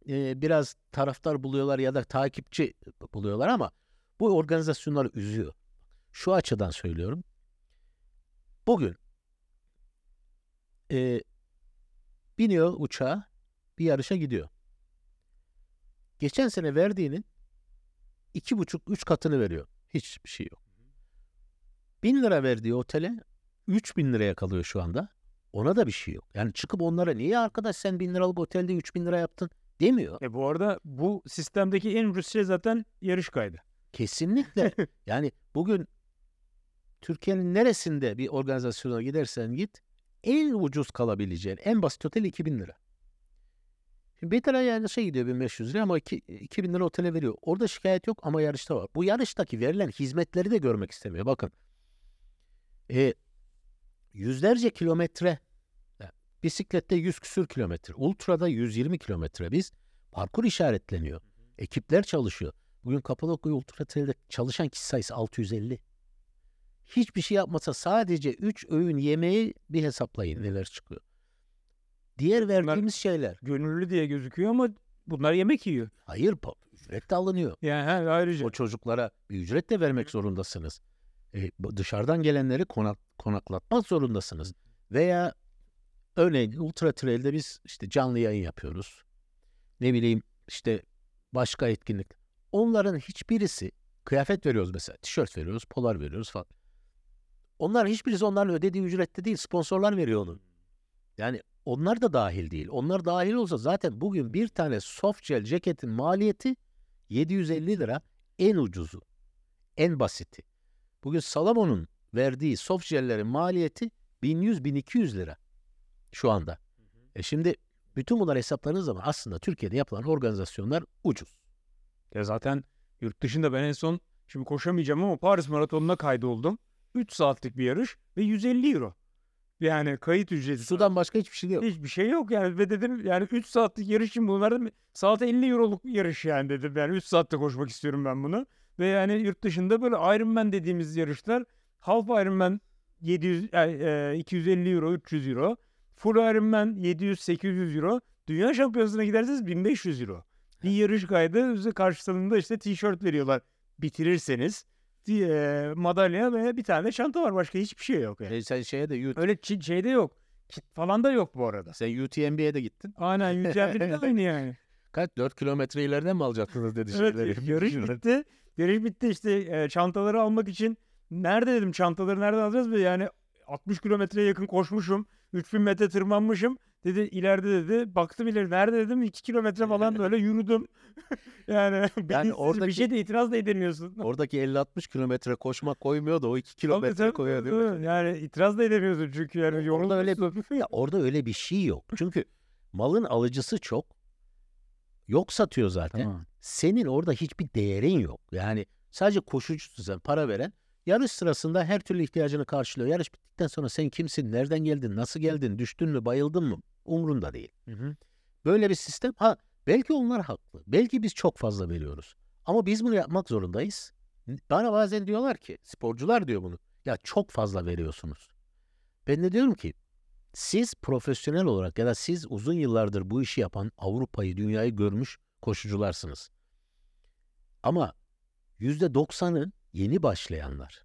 e, biraz taraftar buluyorlar ya da takipçi buluyorlar ama bu organizasyonları üzüyor. Şu açıdan söylüyorum. Bugün e, biniyor uçağa bir yarışa gidiyor. Geçen sene verdiğinin iki buçuk üç katını veriyor. Hiçbir şey yok. Bin lira verdiği otele üç bin liraya kalıyor şu anda. Ona da bir şey yok. Yani çıkıp onlara niye arkadaş sen bin liralık otelde üç bin lira yaptın demiyor. E bu arada bu sistemdeki en ucuz şey zaten yarış kaydı. Kesinlikle. yani bugün Türkiye'nin neresinde bir organizasyona gidersen git en ucuz kalabileceğin en basit otel 2000 lira. Tane yarışa gidiyor 1500 lira ama iki- 2000 lira otele veriyor. Orada şikayet yok ama yarışta var. Bu yarıştaki verilen hizmetleri de görmek istemiyor. Bakın. E, yüzlerce kilometre ya, bisiklette 100 küsür kilometre. Ultra'da 120 kilometre. Biz parkur işaretleniyor. Ekipler çalışıyor. Bugün Kapadokya Ultra Trail'de çalışan kişi sayısı 650. Hiçbir şey yapmasa sadece 3 öğün yemeği bir hesaplayın neler çıkıyor. Diğer verdiğimiz şeyler. Gönüllü diye gözüküyor ama bunlar yemek yiyor. Hayır pa- ücret de alınıyor. Yani he, ayrıca. O çocuklara bir ücret de vermek zorundasınız. E, dışarıdan gelenleri konak, konaklatmak zorundasınız. Veya örneğin Ultra Trail'de biz işte canlı yayın yapıyoruz. Ne bileyim işte başka etkinlik. Onların hiçbirisi kıyafet veriyoruz mesela. Tişört veriyoruz, polar veriyoruz falan. Onlar hiçbirisi onların ödediği ücrette değil. Sponsorlar veriyor onu. Yani onlar da dahil değil. Onlar dahil olsa zaten bugün bir tane soft gel ceketin maliyeti 750 lira en ucuzu. En basiti. Bugün Salamon'un verdiği soft jellerin maliyeti 1100-1200 lira şu anda. E şimdi bütün bunlar hesapladığınız zaman aslında Türkiye'de yapılan organizasyonlar ucuz. Ya zaten yurt dışında ben en son şimdi koşamayacağım ama Paris Maratonu'na kaydoldum. 3 saatlik bir yarış ve 150 euro. Yani kayıt ücreti. Sudan başka hiçbir şey yok. Hiçbir şey yok yani ve dedim yani 3 saatlik yarış için bunu verdim. Saate 50 euroluk yarış yani dedim. Yani 3 saatte koşmak istiyorum ben bunu. Ve yani yurt dışında böyle Ironman dediğimiz yarışlar Half Ironman 700, e, e, 250 euro, 300 euro. Full Ironman 700-800 euro. Dünya şampiyonasına giderseniz 1500 euro. Bir yarış kaydı karşılığında işte tişört veriyorlar. Bitirirseniz diye madalya ve bir tane de çanta var. Başka hiçbir şey yok yani. E sen şeye de UT, Öyle çi- şeyde yok. Kit falan da yok bu arada. sen UTMB'ye de gittin. Aynen UTMB'de de aynı yani. Kaç? 4 kilometre ileriden mi alacaktınız dedi Evet şeyleri. yarış bitti. Yarış bitti işte e, çantaları almak için. Nerede dedim çantaları nereden alacağız? Ve yani 60 kilometreye yakın koşmuşum. 3000 metre tırmanmışım. Dedi ileride dedi. Baktım ileri nerede dedim 2 kilometre falan böyle yürüdüm. yani yani bir oradaki- şey de itiraz da edemiyorsun. Oradaki 50-60 kilometre koşmak koymuyor da o 2 Tabii, kilometre tabii, koyuyor değil mi? Yani itiraz da edemiyorsun çünkü yani Orada öyle ya orada öyle bir şey yok. Çünkü malın alıcısı çok. Yok satıyor zaten. Tamam. Senin orada hiçbir değerin yok. Yani sadece koşucusun sen para veren. Yarış sırasında her türlü ihtiyacını karşılıyor. Yarış bittikten sonra sen kimsin, nereden geldin, nasıl geldin, düştün mü, bayıldın mı? Umrunda değil. Böyle bir sistem. Ha belki onlar haklı. Belki biz çok fazla veriyoruz. Ama biz bunu yapmak zorundayız. Bana bazen diyorlar ki, sporcular diyor bunu. Ya çok fazla veriyorsunuz. Ben de diyorum ki siz profesyonel olarak ya da siz uzun yıllardır bu işi yapan Avrupa'yı, dünyayı görmüş koşucularsınız. Ama yüzde doksanı yeni başlayanlar.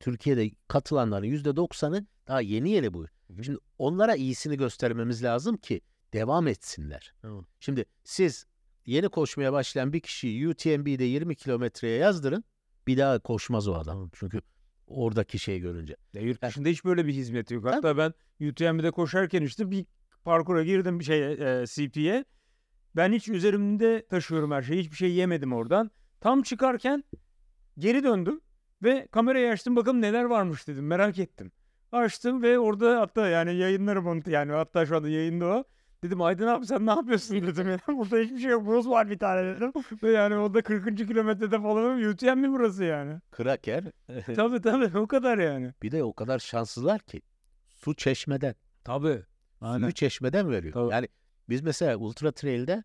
Türkiye'de katılanların yüzde doksanı daha yeni yeni bu. Şimdi onlara iyisini göstermemiz lazım ki devam etsinler. Tamam. Şimdi siz yeni koşmaya başlayan bir kişiyi UTMB'de 20 kilometreye yazdırın. Bir daha koşmaz o adam. Çünkü oradaki şeyi görünce. Ya yurt dışında hiç böyle bir hizmet yok. Hatta ben UTMB'de koşarken işte bir parkura girdim bir şey e, CP'ye. Ben hiç üzerimde taşıyorum her şeyi. Hiçbir şey yemedim oradan. Tam çıkarken geri döndüm ve kamerayı açtım bakalım neler varmış dedim. Merak ettim. Açtım ve orada hatta yani yayınlarım onu yani hatta şu anda yayında o. Dedim Aydın abi sen ne yapıyorsun dedim. ya. Burada hiçbir şey yok. Burası var bir tane dedim. Ve yani orada 40. kilometrede falan UTMB burası yani. Kraker. tabii tabii o kadar yani. bir de o kadar şanslılar ki su çeşmeden. Tabii. Suyu çeşmeden veriyor. Tabii. Yani biz mesela Ultra Trail'de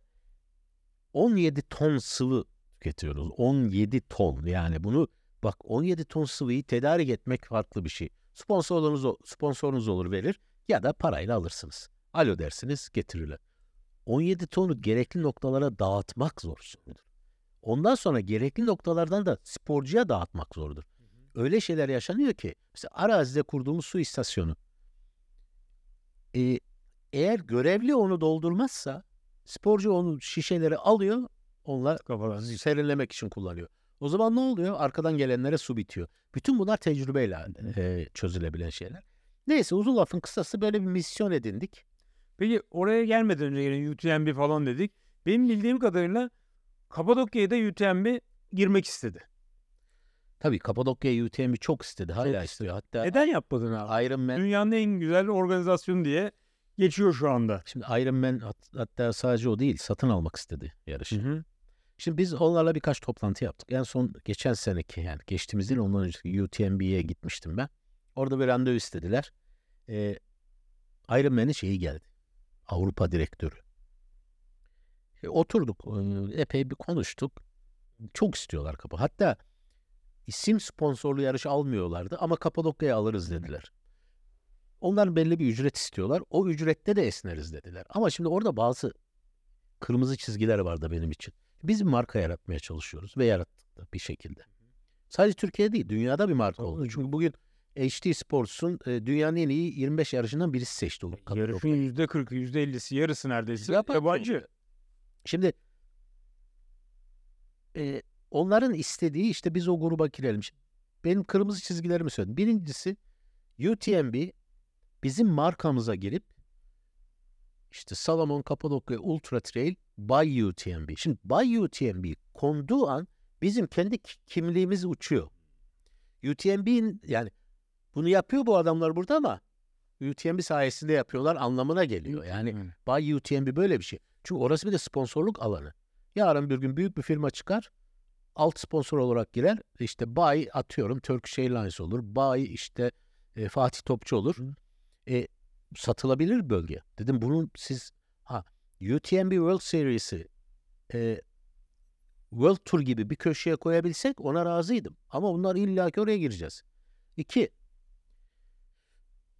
17 ton sıvı tüketiyoruz. 17 ton. Yani bunu bak 17 ton sıvıyı tedarik etmek farklı bir şey. Sponsorunuz, sponsorunuz olur verir ya da parayla alırsınız. Alo dersiniz getirirler. 17 tonu gerekli noktalara dağıtmak zor sorundur. Ondan sonra gerekli noktalardan da sporcuya dağıtmak zordur. Öyle şeyler yaşanıyor ki mesela arazide kurduğumuz su istasyonu e, eğer görevli onu doldurmazsa sporcu onu şişeleri alıyor Kafadan serinlemek için kullanıyor. O zaman ne oluyor? Arkadan gelenlere su bitiyor. Bütün bunlar tecrübeyle e, çözülebilen şeyler. Neyse uzun lafın kısası böyle bir misyon edindik. Peki oraya gelmeden önce yine UTMB falan dedik. Benim bildiğim kadarıyla Kapadokya'ya da UTMB girmek istedi. Tabii Kapadokya UTM'i çok istedi. Hala Çok istiyor. Hatta Neden yapmadın abi? Iron Man Dünyanın en güzel organizasyonu diye geçiyor şu anda. Şimdi Iron Man hat- hatta sadece o değil satın almak istedi yarışı. hı. Şimdi biz onlarla birkaç toplantı yaptık. En son geçen seneki yani geçtiğimiz değil ondan önceki UTMB'ye gitmiştim ben. Orada bir randevu istediler. Ee, Iron Man'in şeyi geldi. Avrupa direktörü. E, oturduk. epey bir konuştuk. Çok istiyorlar kapı. Hatta isim sponsorlu yarış almıyorlardı ama Kapadokya'ya alırız dediler. Onlar belli bir ücret istiyorlar. O ücrette de esneriz dediler. Ama şimdi orada bazı kırmızı çizgiler vardı benim için. Biz bir marka yaratmaya çalışıyoruz ve yarattık da bir şekilde. Sadece Türkiye değil, dünyada bir marka oldu. Çünkü bugün HD Sports'un e, dünyanın en iyi 25 yarışından birisi seçti. Kapadokya. Yarışın %40'ı, %50'si, yarısı neredeyse Yapar yabancı. Şimdi e, onların istediği işte biz o gruba girelim. Benim kırmızı çizgilerimi söyledim. Birincisi UTMB bizim markamıza girip işte Salomon Kapadokya Ultra Trail by UTMB. Şimdi by UTMB konduğu an bizim kendi ki- kimliğimiz uçuyor. UTMB'nin yani bunu yapıyor bu adamlar burada ama UTMB sayesinde yapıyorlar anlamına geliyor. Yani. Bay UTMB böyle bir şey. Çünkü orası bir de sponsorluk alanı. Yarın bir gün büyük bir firma çıkar. Alt sponsor olarak girer. İşte Bay atıyorum Turkish Airlines olur. Bay işte e, Fatih Topçu olur. E, satılabilir bölge. Dedim bunun siz ha UTMB World Series'i e, World Tour gibi bir köşeye koyabilsek ona razıydım. Ama bunlar illa ki oraya gireceğiz. İki,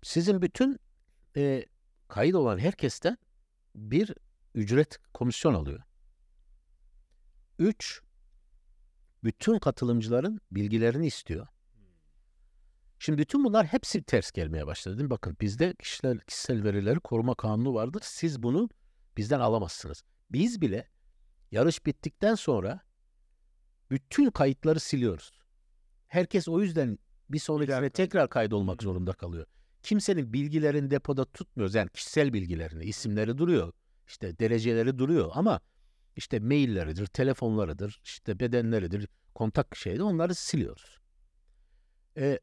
sizin bütün e, kayıt olan herkesten bir ücret komisyon alıyor. Üç, bütün katılımcıların bilgilerini istiyor. Şimdi bütün bunlar hepsi ters gelmeye başladı. Değil mi? Bakın bizde kişiler, kişisel verileri koruma kanunu vardır. Siz bunu bizden alamazsınız. Biz bile yarış bittikten sonra bütün kayıtları siliyoruz. Herkes o yüzden bir sonrakisine dakika. tekrar kaydolmak zorunda kalıyor. Kimsenin bilgilerini depoda tutmuyoruz. Yani kişisel bilgilerini, isimleri duruyor. işte dereceleri duruyor ama işte mailleridir, telefonlarıdır, işte bedenleridir, kontak şeydi onları siliyoruz. E,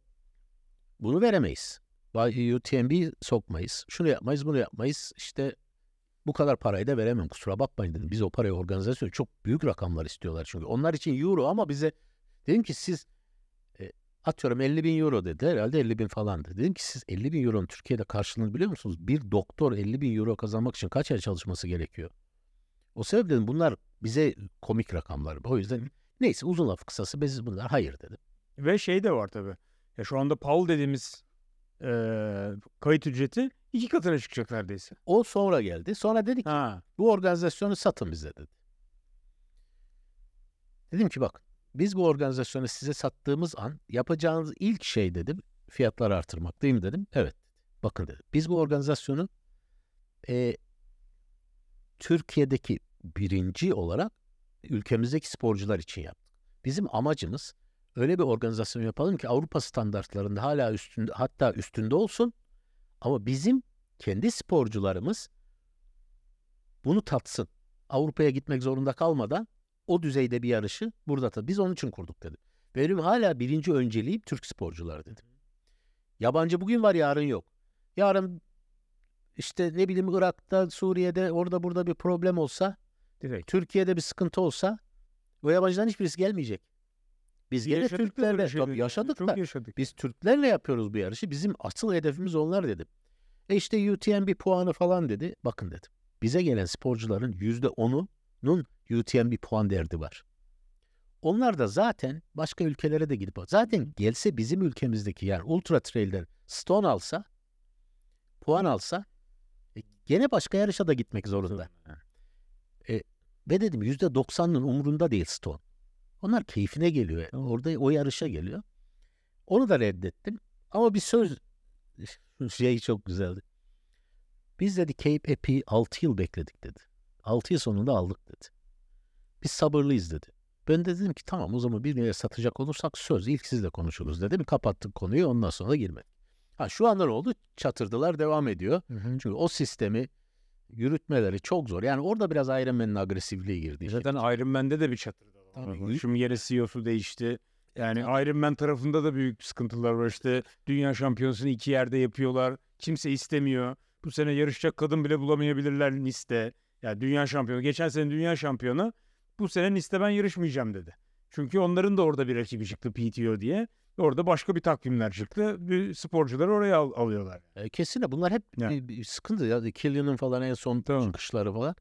bunu veremeyiz. UTMB sokmayız. Şunu yapmayız, bunu yapmayız. İşte bu kadar parayı da veremem. Kusura bakmayın dedim. Biz o parayı organizasyon çok büyük rakamlar istiyorlar çünkü. Onlar için euro ama bize dedim ki siz e, atıyorum 50 bin euro dedi. Herhalde 50 bin falandı. Dedim ki siz 50 bin euronun Türkiye'de karşılığını biliyor musunuz? Bir doktor 50 bin euro kazanmak için kaç ay çalışması gerekiyor? O sebeple dedim bunlar bize komik rakamlar. O yüzden neyse uzun laf kısası biz bunlar hayır dedim. Ve şey de var tabii. Ya şu anda Paul dediğimiz eee, kayıt ücreti iki katına çıkacak neredeyse. O sonra geldi. Sonra dedi ki Ha. bu organizasyonu satın bize dedi. Dedim ki bak biz bu organizasyonu size sattığımız an yapacağınız ilk şey dedim fiyatları artırmak değil mi dedim. Evet. Bakın dedi. Biz bu organizasyonu e, Türkiye'deki birinci olarak ülkemizdeki sporcular için yaptık. Bizim amacımız öyle bir organizasyon yapalım ki Avrupa standartlarında hala üstünde hatta üstünde olsun ama bizim kendi sporcularımız bunu tatsın. Avrupa'ya gitmek zorunda kalmadan o düzeyde bir yarışı burada tabii. Biz onun için kurduk dedim. Benim hala birinci önceliğim Türk sporcuları dedim. Yabancı bugün var yarın yok. Yarın işte ne bileyim Irak'ta, Suriye'de orada burada bir problem olsa, Direkt. Türkiye'de bir sıkıntı olsa o yabancıların hiçbirisi gelmeyecek. Biz gene Yaşadık Türklerle tabii yaşadık Çok da yaşadık. biz Türklerle yapıyoruz bu yarışı. Bizim asıl hedefimiz onlar dedim. E işte UTMB puanı falan dedi. Bakın dedim. Bize gelen sporcuların yüzde onunun UTMB puan derdi var. Onlar da zaten başka ülkelere de gidip zaten gelse bizim ülkemizdeki yani ultra trail'den stone alsa puan alsa e, gene başka yarışa da gitmek zorunda. Ve dedim yüzde doksanının umurunda değil stone. Onlar keyfine geliyor. Orada o yarışa geliyor. Onu da reddettim. Ama bir söz şey çok güzeldi. Biz dedi Cape Epic 6 yıl bekledik dedi. 6 yıl sonunda aldık dedi. Biz sabırlıyız dedi. Ben de dedim ki tamam o zaman bir yere satacak olursak söz ilk sizle konuşuruz dedim. Kapattık konuyu ondan sonra da girmedik. Ha şu anda ne oldu? Çatırdılar devam ediyor. Çünkü o sistemi yürütmeleri çok zor. Yani orada biraz Iron Man'in agresifliği girdi. Zaten Iron Man'de de bir çatırdı. var. Tabii. Şimdi yine CEO'su değişti. Yani Iron Man tarafında da büyük sıkıntılar var. İşte dünya şampiyonasını iki yerde yapıyorlar. Kimse istemiyor. Bu sene yarışacak kadın bile bulamayabilirler Nice'de. Yani dünya şampiyonu. Geçen sene dünya şampiyonu. Bu sene Nice'de ben yarışmayacağım dedi. Çünkü onların da orada bir rakibi çıktı PTO diye. Orada başka bir takvimler çıktı. Bir sporcuları oraya al- alıyorlar. E, kesinlikle bunlar hep Ya. bir- bir sıkıntı ya. Killian'ın falan en son Tamam. çıkışları falan.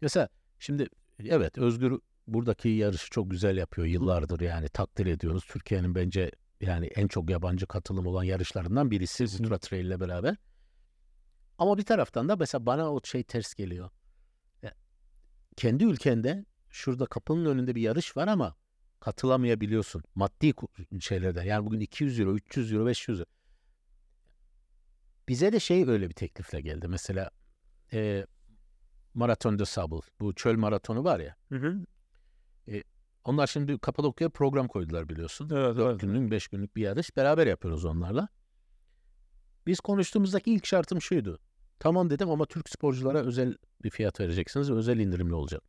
Mesela şimdi evet Özgür buradaki yarışı çok güzel yapıyor yıllardır yani takdir ediyoruz. Türkiye'nin bence yani en çok yabancı katılım olan yarışlarından birisi. Ultra Trail ile beraber. Ama bir taraftan da mesela bana o şey ters geliyor. Ya, kendi ülkende şurada kapının önünde bir yarış var ama katılamayabiliyorsun. Maddi şeylerden. Yani bugün 200 euro, 300 euro, 500 euro. Bize de şey öyle bir teklifle geldi. Mesela e, Maraton de Sable, bu çöl maratonu var ya. Hı hı. Onlar şimdi Kapadokya'ya program koydular biliyorsun. Evet, 4 evet. günlük, 5 günlük bir yarış. Beraber yapıyoruz onlarla. Biz konuştuğumuzdaki ilk şartım şuydu. Tamam dedim ama Türk sporculara özel bir fiyat vereceksiniz ve özel indirimli olacak.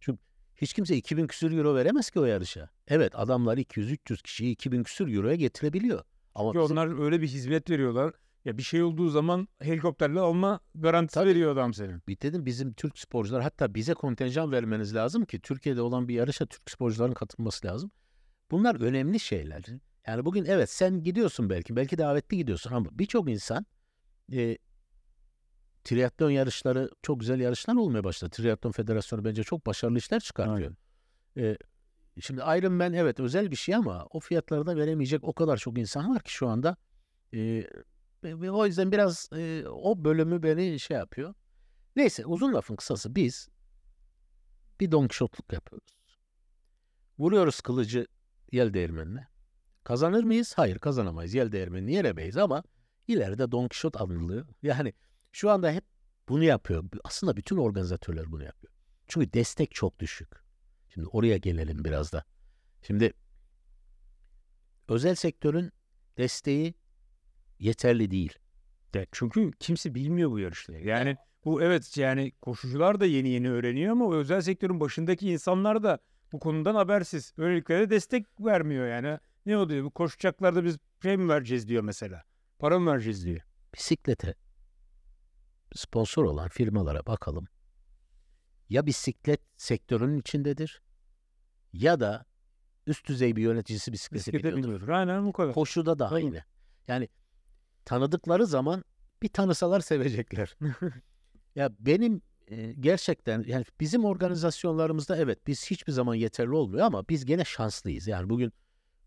Çünkü hiç kimse 2000 küsür euro veremez ki o yarışa. Evet adamlar 200-300 kişiyi 2000 küsür euroya getirebiliyor. Ama Çünkü bizim- onlar öyle bir hizmet veriyorlar. Ya bir şey olduğu zaman helikopterle alma garantisi Tabii. veriyor adam senin. Bir dedim bizim Türk sporcular hatta bize kontenjan vermeniz lazım ki Türkiye'de olan bir yarışa Türk sporcuların katılması lazım. Bunlar önemli şeyler. Yani bugün evet sen gidiyorsun belki, belki davetli gidiyorsun ama birçok insan e, triatlon yarışları çok güzel yarışlar olmaya başladı. Triatlon Federasyonu bence çok başarılı işler çıkartıyor. E, şimdi Iron Man evet özel bir şey ama o fiyatları da veremeyecek o kadar çok insan var ki şu anda. E, ve- o yüzden biraz e, o bölümü beni şey yapıyor. Neyse uzun lafın kısası biz bir Don Quixote'luk yapıyoruz. Vuruyoruz kılıcı yel değirmenine. Kazanır mıyız? Hayır kazanamayız. Yel değirmenini yeremeyiz ama ileride Don Quixote anılıyor. Yani şu anda hep bunu yapıyor. Aslında bütün organizatörler bunu yapıyor. Çünkü destek çok düşük. Şimdi oraya gelelim biraz da. Şimdi özel sektörün desteği yeterli değil. Ya çünkü kimse bilmiyor bu yarışları. Yani bu evet yani koşucular da yeni yeni öğreniyor ama özel sektörün başındaki insanlar da bu konudan habersiz. Böylelikle de destek vermiyor yani. Ne o diyor? Bu koşacaklarda biz şey mi vereceğiz diyor mesela. Para mı vereceğiz diyor. bisiklete sponsor olan firmalara bakalım. Ya bisiklet sektörünün içindedir ya da üst düzey bir yöneticisi Bisiklete biliyordur. biniyordur. Aynen bu kadar. Koşuda da aynı. Yani tanıdıkları zaman bir tanısalar sevecekler. ya benim e, gerçekten yani bizim organizasyonlarımızda evet biz hiçbir zaman yeterli olmuyor ama biz gene şanslıyız. Yani bugün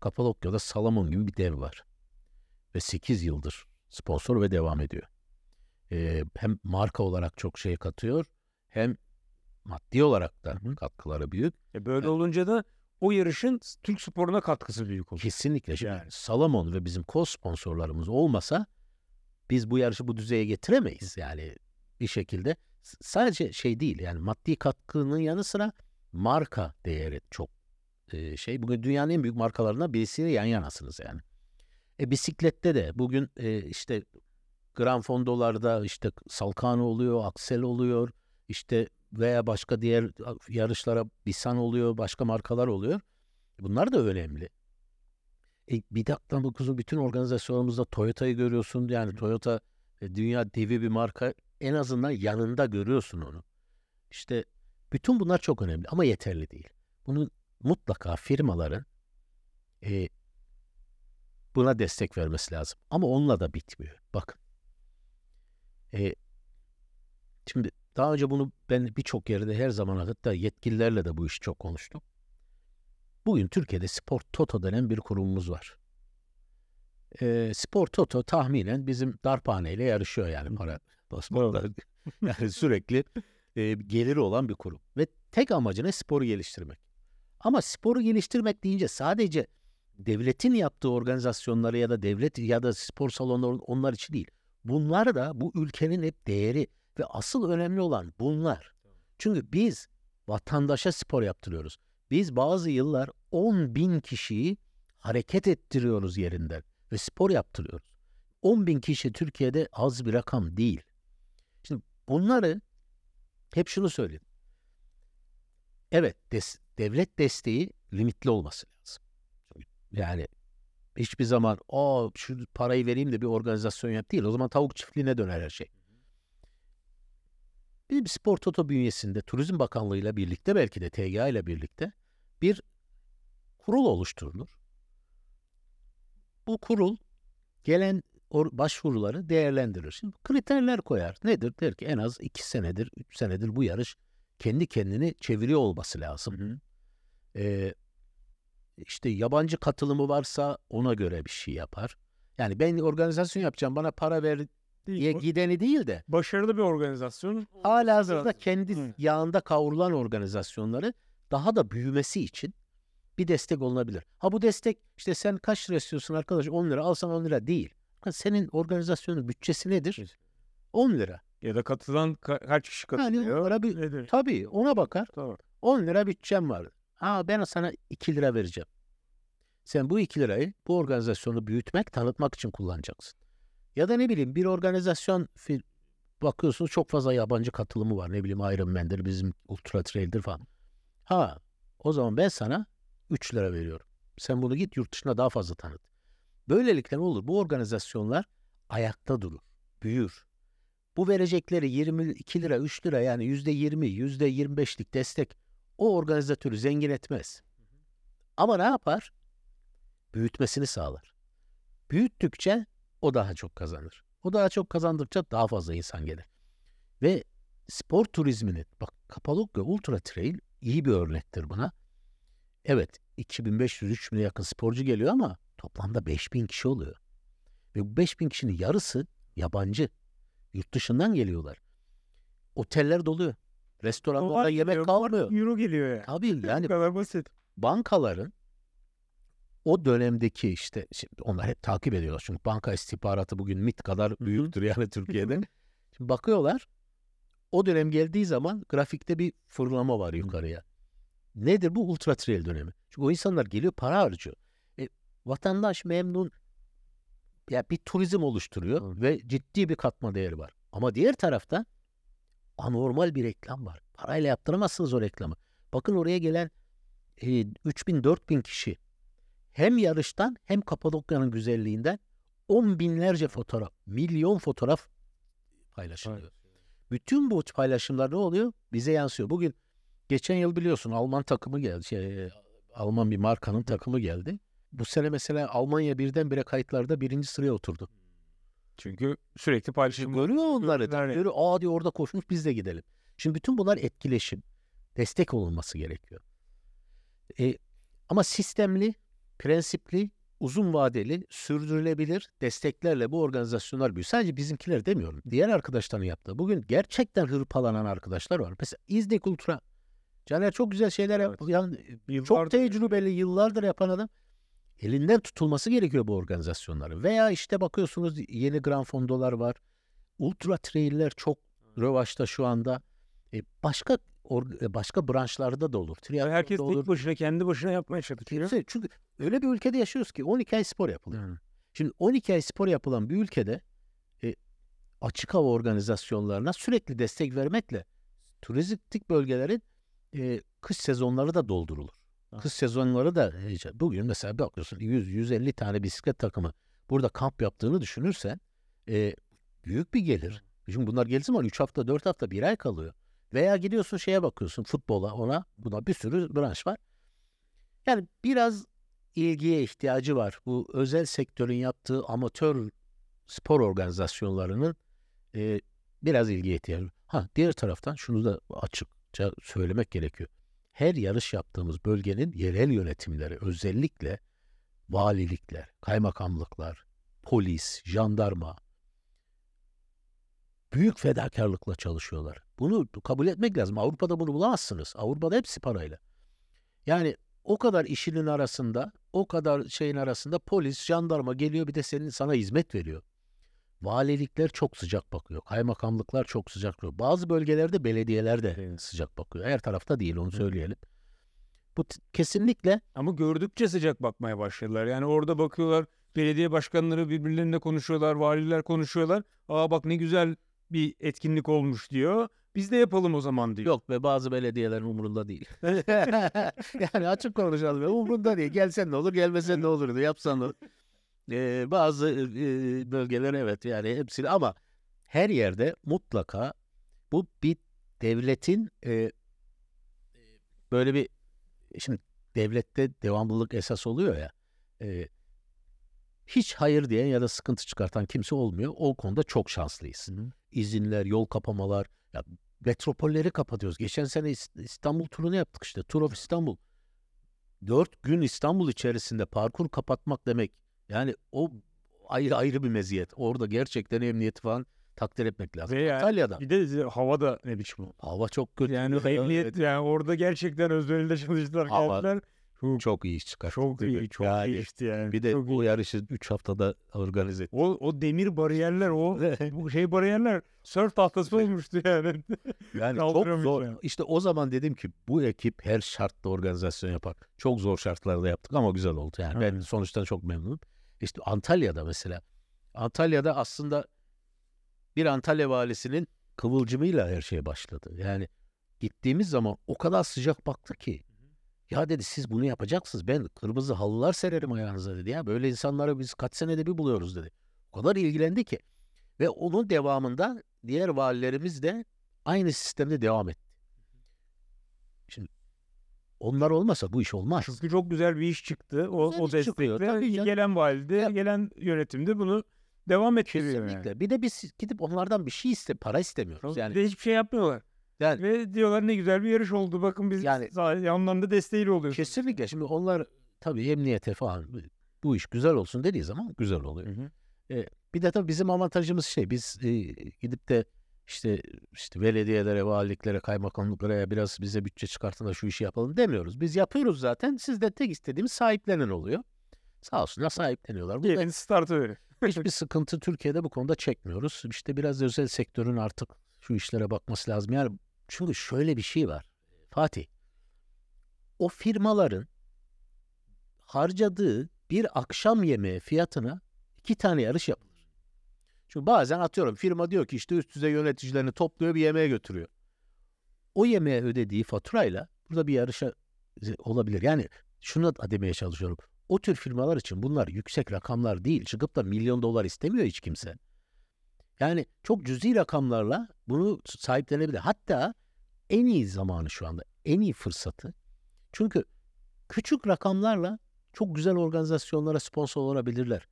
Kapadokya'da Salamon gibi bir dev var. Ve 8 yıldır sponsor ve devam ediyor. Ee, hem marka olarak çok şey katıyor hem maddi olarak da katkıları büyük. E böyle olunca da o yarışın Türk sporuna katkısı büyük olur. Kesinlikle. Şimdi Yani. Salomon ve bizim co-sponsorlarımız olmasa biz bu yarışı bu düzeye getiremeyiz. Yani bir şekilde sadece şey değil yani maddi katkının yanı sıra marka değeri çok e, şey. Bugün dünyanın en büyük markalarından birisiyle yan yanasınız yani. E, bisiklette de bugün e, işte Gran Fondo'larda işte Salkano oluyor, Axel oluyor, işte veya başka diğer yarışlara Bisan oluyor, başka markalar oluyor. Bunlar da önemli. E, bir dakika dokuzu bütün organizasyonumuzda Toyota'yı görüyorsun. Yani Toyota e, dünya devi bir marka. En azından yanında görüyorsun onu. İşte bütün bunlar çok önemli ama yeterli değil. Bunu mutlaka firmaların e, buna destek vermesi lazım. Ama onunla da bitmiyor. Bakın. E, şimdi daha önce bunu ben birçok yerde her zaman hatta yetkililerle de bu işi çok konuştum. Bugün Türkiye'de Spor Toto denen bir kurumumuz var. Ee, Spor Toto tahminen bizim darphaneyle yarışıyor yani para basmakla. yani sürekli e, geliri olan bir kurum. Ve tek amacı ne? Sporu geliştirmek. Ama sporu geliştirmek deyince sadece devletin yaptığı organizasyonları ya da devlet ya da spor salonları onlar için değil. Bunlar da bu ülkenin hep değeri ve asıl önemli olan bunlar. Çünkü biz vatandaşa spor yaptırıyoruz. Biz bazı yıllar 10 bin kişiyi hareket ettiriyoruz yerinden ve spor yaptırıyoruz. 10 bin kişi Türkiye'de az bir rakam değil. Şimdi bunları hep şunu söyleyeyim. Evet des- devlet desteği limitli olması lazım. Yani hiçbir zaman o şu parayı vereyim de bir organizasyon yap değil. O zaman tavuk çiftliğine döner her şey. Bizim Spor Toto bünyesinde Turizm Bakanlığı ile birlikte belki de TGA ile birlikte bir kurul oluşturulur. Bu kurul gelen başvuruları değerlendirir. Şimdi kriterler koyar. Nedir? Der ki en az iki senedir, üç senedir bu yarış kendi kendini çeviriyor olması lazım. Ee, işte yabancı katılımı varsa ona göre bir şey yapar. Yani ben organizasyon yapacağım bana para ver bu- gideni değil de başarılı bir organizasyon. hala hazırda kendi Hı. yağında kavrulan organizasyonları daha da büyümesi için bir destek olunabilir. Ha bu destek işte sen kaç lira istiyorsun arkadaş 10 lira alsan 10 lira değil. Senin organizasyonun bütçesi nedir? Kesinlikle. 10 lira. Ya da katılan ka- kaç kişi Yani katılıyor? onlara bir Nedir? tabii ona bakar. Tamam. 10 lira bütçem var. Ha ben sana 2 lira vereceğim. Sen bu 2 lirayı bu organizasyonu büyütmek, tanıtmak için kullanacaksın. Ya da ne bileyim bir organizasyon bakıyorsunuz çok fazla yabancı katılımı var. Ne bileyim Iron Man'dir, bizim Ultra Trail'dir falan. Ha o zaman ben sana 3 lira veriyorum. Sen bunu git yurt dışına daha fazla tanıt. Böylelikle ne olur? Bu organizasyonlar ayakta durur, büyür. Bu verecekleri 22 lira, 3 lira yani %20, %25'lik destek o organizatörü zengin etmez. Ama ne yapar? Büyütmesini sağlar. Büyüttükçe o daha çok kazanır. O daha çok kazandıkça daha fazla insan gelir. Ve spor turizminin, bak Kapadokya Ultra Trail iyi bir örnektir buna. Evet 2500-3000'e yakın sporcu geliyor ama toplamda 5000 kişi oluyor. Ve bu 5000 kişinin yarısı yabancı. Yurt dışından geliyorlar. Oteller doluyor. Restoranlarda yemek kalmıyor. Euro geliyor ya. Tabii yani Bu kadar basit. bankaların o dönemdeki işte şimdi onlar hep takip ediyorlar. Çünkü banka istihbaratı bugün MIT kadar büyüktür yani Türkiye'de. Şimdi bakıyorlar o dönem geldiği zaman grafikte bir fırlama var yukarıya. Nedir bu? Ultra trail dönemi. Çünkü o insanlar geliyor para harcıyor. E, vatandaş memnun ya bir turizm oluşturuyor ve ciddi bir katma değeri var. Ama diğer tarafta anormal bir reklam var. Parayla yaptıramazsınız o reklamı. Bakın oraya gelen e, 3000-4000 kişi hem yarıştan hem Kapadokya'nın güzelliğinden on binlerce fotoğraf, milyon fotoğraf paylaşılıyor. Bütün bu paylaşımlar ne oluyor? Bize yansıyor. Bugün geçen yıl biliyorsun Alman takımı geldi. Şey, e, Alman bir markanın takımı geldi. Bu sene mesela Almanya birdenbire kayıtlarda birinci sıraya oturdu. Çünkü sürekli paylaşım. Görüyor onları. Görüyor, aa diyor orada koşmuş biz de gidelim. Şimdi bütün bunlar etkileşim. Destek olunması gerekiyor. E, ama sistemli prensipli, uzun vadeli, sürdürülebilir desteklerle bu organizasyonlar büyüyor. Sadece bizimkiler demiyorum. Diğer arkadaşların yaptığı. Bugün gerçekten hırpalanan arkadaşlar var. Mesela İznik Ultra. Caner çok güzel şeyler. Evet. Yani Yıllardır- çok tecrübeli, yıllardır yapan adam. Elinden tutulması gerekiyor bu organizasyonların. Veya işte bakıyorsunuz yeni Grand Fondolar var. Ultra Trail'ler çok rövaşta şu anda. E, başka or- e, başka branşlarda da olur. Triathlonda Herkes olur. tek başına kendi başına yapmaya çalışıyor. Kimse, çünkü öyle bir ülkede yaşıyoruz ki 12 ay spor yapılıyor. Şimdi 12 ay spor yapılan bir ülkede e, açık hava organizasyonlarına sürekli destek vermekle turistik bölgelerin e, kış sezonları da doldurulur. Ha. Kış sezonları da e, bugün mesela bakıyorsun 100-150 tane bisiklet takımı burada kamp yaptığını düşünürsen e, büyük bir gelir. Çünkü bunlar geldiği zaman 3 hafta 4 hafta 1 ay kalıyor. Veya gidiyorsun şeye bakıyorsun futbola ona buna bir sürü branş var. Yani biraz ilgiye ihtiyacı var. Bu özel sektörün yaptığı amatör spor organizasyonlarının e, biraz ilgiye ihtiyacı var. Ha diğer taraftan şunu da açıkça söylemek gerekiyor. Her yarış yaptığımız bölgenin yerel yönetimleri özellikle valilikler, kaymakamlıklar, polis, jandarma büyük fedakarlıkla çalışıyorlar. Bunu kabul etmek lazım. Avrupa'da bunu bulamazsınız. Avrupa'da hepsi parayla. Yani o kadar işinin arasında, o kadar şeyin arasında polis, jandarma geliyor bir de senin sana hizmet veriyor. Valilikler çok sıcak bakıyor. Kaymakamlıklar çok sıcak bakıyor. Bazı bölgelerde belediyeler de Evet. sıcak bakıyor. Her tarafta değil onu söyleyelim. Bu t- kesinlikle Ama gördükçe sıcak bakmaya başladılar. Yani orada bakıyorlar belediye başkanları birbirlerine konuşuyorlar, valiler konuşuyorlar. Aa bak ne güzel bir etkinlik olmuş diyor. Biz de yapalım o zaman diyor. yok ve bazı belediyelerin umurunda değil. yani açık konuşalım. Umurunda değil. Gelsen ne olur, gelmesen ne olur. Yapsan ne olur. Ee, bazı e, bölgeler evet yani hepsini ama her yerde mutlaka bu bir devletin e, böyle bir şimdi devlette devamlılık esas oluyor ya e, hiç hayır diyen ya da sıkıntı çıkartan kimse olmuyor. O konuda çok şanslıyız. İzinler, yol kapamalar, ya metropolleri kapatıyoruz. Geçen sene İs- İstanbul turunu yaptık işte. Tour of İstanbul. Dört gün İstanbul içerisinde parkur kapatmak demek. Yani o ayrı ayrı bir meziyet. Orada gerçekten emniyeti falan takdir etmek lazım. Ve yani Antalya'da Bir de hava da ne biçim hava çok kötü. Yani emniyet yani orada gerçekten özveride çalıştılar Hava geldiler. Çok, çok iyi çıkar. çok iyi, çok Yani iyi işte yani. Bir de Çok iyi. bu yarışı 3 haftada organize ettik. o, o demir bariyerler o bu şey bariyerler sörf tahtası olmuştu yani. Yani çok zor. yani. İşte o zaman dedim ki bu ekip her şartta organizasyon yapar. Çok zor şartlarda yaptık ama güzel oldu yani. Ben Evet. sonuçtan çok memnunum. İşte Antalya'da mesela. Antalya'da aslında bir Antalya valisinin kıvılcımıyla her şey başladı. Yani gittiğimiz zaman o kadar sıcak baktı ki. Ya dedi siz bunu yapacaksınız. Ben kırmızı halılar sererim ayağınıza dedi. Ya böyle insanları biz kaç senede bir buluyoruz dedi. O kadar ilgilendi ki. Ve onun devamında diğer valilerimiz de aynı sistemde devam etti. Şimdi onlar olmasa bu iş olmaz. Çünkü çok güzel bir iş çıktı. O, Güzel o destekle tabii canım. gelen valide, Ya- gelen yönetimde bunu devam ettiriyor Kesinlikle. yani. Bir de biz gidip onlardan bir şey iste, para istemiyoruz. Bir Yani de hiçbir şey yapmıyorlar. Yani- Ve diyorlar ne güzel bir yarış oldu. Bakın biz Yani- yani, onların da desteğiyle oluyoruz. kesinlikle. Şimdi onlar tabii emniyete falan bu iş güzel olsun dediği zaman güzel oluyor. Hı hı. Bir de tabii bizim avantajımız şey biz e, gidip de işte işte belediyelere, valiliklere, kaymakamlıklara ya biraz bize bütçe çıkartın da şu işi yapalım demiyoruz. Biz yapıyoruz zaten. Sizde tek istediğimiz sahiplenen oluyor. Sağ olsunlar sahipleniyorlar. Bu da Gelin startı verin. hiçbir sıkıntı Türkiye'de bu konuda çekmiyoruz. İşte biraz özel sektörün artık şu işlere bakması lazım. Yani çünkü şöyle bir şey var. Fatih. O firmaların harcadığı bir akşam yemeği fiyatına iki tane yarış yapılır. Çünkü bazen atıyorum firma diyor ki işte üst düzey yöneticilerini topluyor bir yemeğe götürüyor. O yemeğe ödediği faturayla burada bir yarışa olabilir. Yani şunu da demeye çalışıyorum. O tür firmalar için bunlar yüksek rakamlar değil. Çıkıp da milyon dolar istemiyor hiç kimse. Yani çok cüzi rakamlarla bunu sahiplenebilir. Hatta en iyi zamanı şu anda. En iyi fırsatı. Çünkü küçük rakamlarla çok güzel organizasyonlara sponsor olabilirler.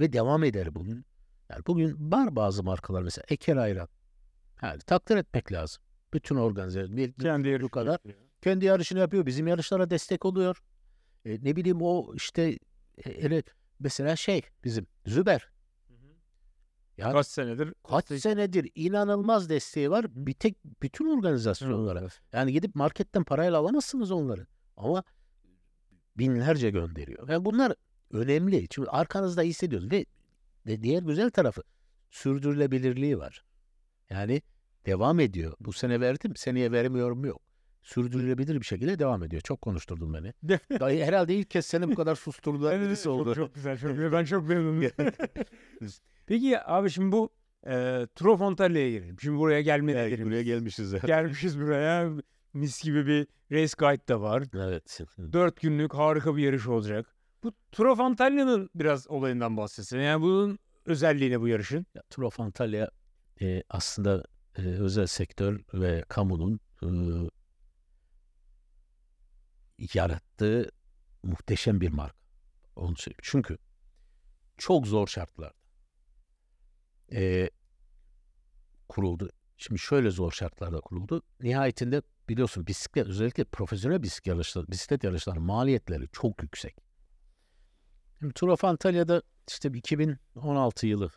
Ve devam eder bugün. Yani bugün var bazı markalar mesela Eker Ayran. Yani takdir etmek lazım. Bütün organizasyon. bir- Kendi yarışı kadar yapıyor. kendi yarışını yapıyor. Bizim yarışlara destek oluyor. E, ne bileyim o işte e, mesela şey bizim Züber. Ya Kaç senedir? kaç senedir inanılmaz desteği var. Bir tek bütün organizasyonlara. Yani gidip marketten parayla alamazsınız onları. Ama binlerce gönderiyor. Yani bunlar önemli. Çünkü arkanızda hissediyoruz. Ve, ve diğer güzel tarafı sürdürülebilirliği var. Yani devam ediyor. Bu sene verdim, seneye vermiyorum yok. Sürdürülebilir bir şekilde devam ediyor. Çok konuşturdun beni. Herhalde ilk kez seni bu kadar susturdular Evet, birisi çok, oldu. Çok güzel, çok güzel. Ben çok memnunum. Peki abi şimdi bu e, Turo Fontella'ya girelim. Şimdi buraya gelmedi Evet, buraya gelmişiz. Gelmişiz buraya. Mis gibi bir race guide da var. Evet. Dört günlük harika bir yarış olacak. Bu Turo Fontella'nın biraz olayından bahsetsin. Yani bunun özelliği ne bu yarışın? Ya, Tour of Antalya e, aslında e, özel sektör ve kamunun e, yarattığı muhteşem bir marka. Onu söyleyeyim. Çünkü çok zor şartlarda e, kuruldu. Şimdi şöyle zor şartlarda kuruldu. Nihayetinde biliyorsun bisiklet özellikle profesyonel bisiklet yarışları, bisiklet yarışlarının maliyetleri çok yüksek. Şimdi Tour of Antalya'da işte 2016 yılı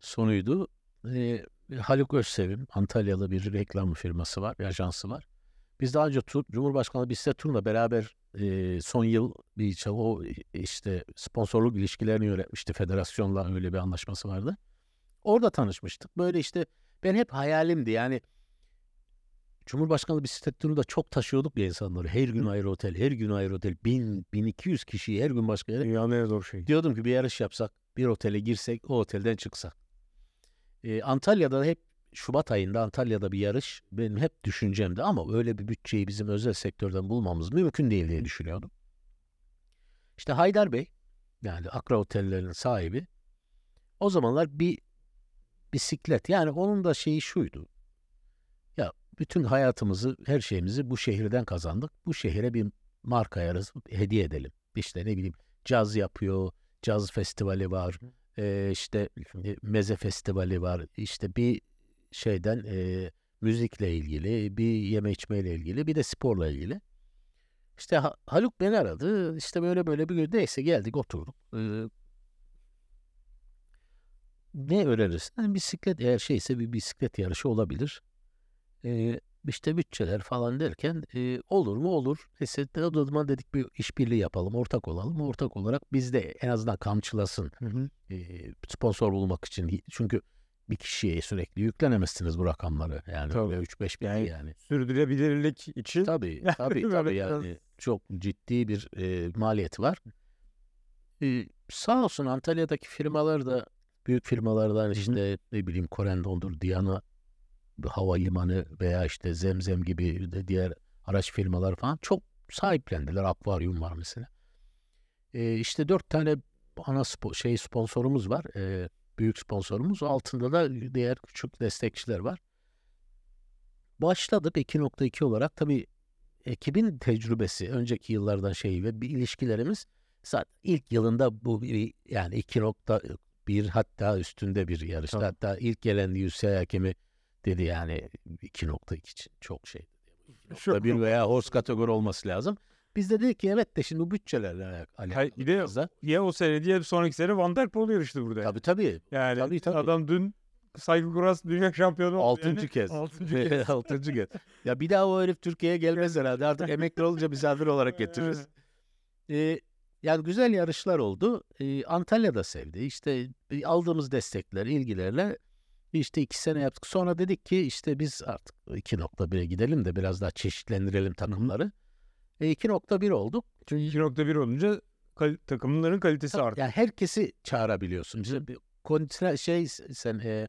sonuydu. Ee, Haluk Özsevim, Antalyalı bir reklam firması var, bir ajansı var. Biz daha önce tur, Cumhurbaşkanı Bisiklet Turu'na beraber e, son yıl bir o işte sponsorluk ilişkilerini yönetmişti. Federasyonla öyle bir anlaşması vardı. Orada tanışmıştık. Böyle işte ben hep hayalimdi yani Cumhurbaşkanı bisiklet turunda çok taşıyorduk ya insanları. Her gün ayrı otel, her gün ayrı otel. 1000, 1200 kişiyi her gün başka yere Dünyanın en zor şeyi. Diyordum ki bir yarış yapsak, bir otele girsek, o otelden çıksak. Ee, Antalya'da hep Şubat ayında Antalya'da bir yarış benim hep düşüncemdi ama öyle bir bütçeyi bizim özel sektörden bulmamız mümkün değil diye düşünüyordum. İşte Haydar Bey, yani Akra Otellerinin sahibi, o zamanlar bir bisiklet, yani onun da şeyi şuydu. Ya bütün hayatımızı, her şeyimizi bu şehirden kazandık. Bu şehire bir marka yarısı hediye edelim. İşte ne bileyim caz yapıyor, caz festivali var, e, işte e, meze festivali var, işte bir şeyden e, müzikle ilgili, bir yeme içmeyle ilgili, bir de sporla ilgili. İşte Ha- Haluk beni aradı, işte böyle böyle bir gün neyse geldik oturduk. E, ne önerirsin? Hani bisiklet eğer şeyse bir bisiklet yarışı olabilir. E, işte bütçeler falan derken e, olur mu olur. Neyse o zaman dedik bir işbirliği yapalım, ortak olalım. Ortak olarak biz de en azından kamçılasın e, sponsor bulmak için. Çünkü bir kişiye sürekli yüklenemezsiniz bu rakamları. Yani Tabii. öyle 3-5 bin Yani yani. Sürdürülebilirlik için Tabii tabii tabii yani çok ciddi bir e, maliyeti var. E, sağ olsun Antalya'daki firmalar da büyük firmalardan işte ne bileyim Corendon'dur, Diana Havalimanı veya işte Zemzem gibi de diğer araç firmalar falan çok sahiplendiler. Akvaryum var mesela. E, işte dört tane ana spo- şey sponsorumuz var. E, büyük sponsorumuz. Altında da diğer küçük destekçiler var. Başladık 2.2 olarak. Tabii ekibin tecrübesi, önceki yıllardan şeyi ve bir ilişkilerimiz zaten ilk yılında bu bir, yani 2.1 hatta üstünde bir yarıştı. Tabii. Hatta ilk gelen UCI hakemi dedi yani 2.2 için çok şey. Çok- bir veya horse kategori olması lazım. Biz de dedik ki evet de şimdi bu bütçelerle alakalı. Hayır, bir de da. ya o sene diye sonraki sene Van der Poel yarıştı burada. Tabii tabii. Yani tabii, tabii. adam dün cyclocross dünya şampiyonu oldu. Altıncı yani. kez. Altıncı kez. Altıncı kez. Ya bir daha o herif Türkiye'ye gelmez herhalde. Artık emekli olunca misafir olarak getiririz. Ee, yani güzel yarışlar oldu. Ee, Antalya'da sevdi. İşte e, aldığımız destekler, ilgilerle işte iki sene yaptık. Sonra dedik ki işte biz artık 2.1'e gidelim de biraz daha çeşitlendirelim takımları. E, 2.1 olduk. Çünkü 2.1 olunca kal- takımların kalitesi Tabii, arttı. Yani herkesi çağırabiliyorsun. İşte bir kontra şey sen e,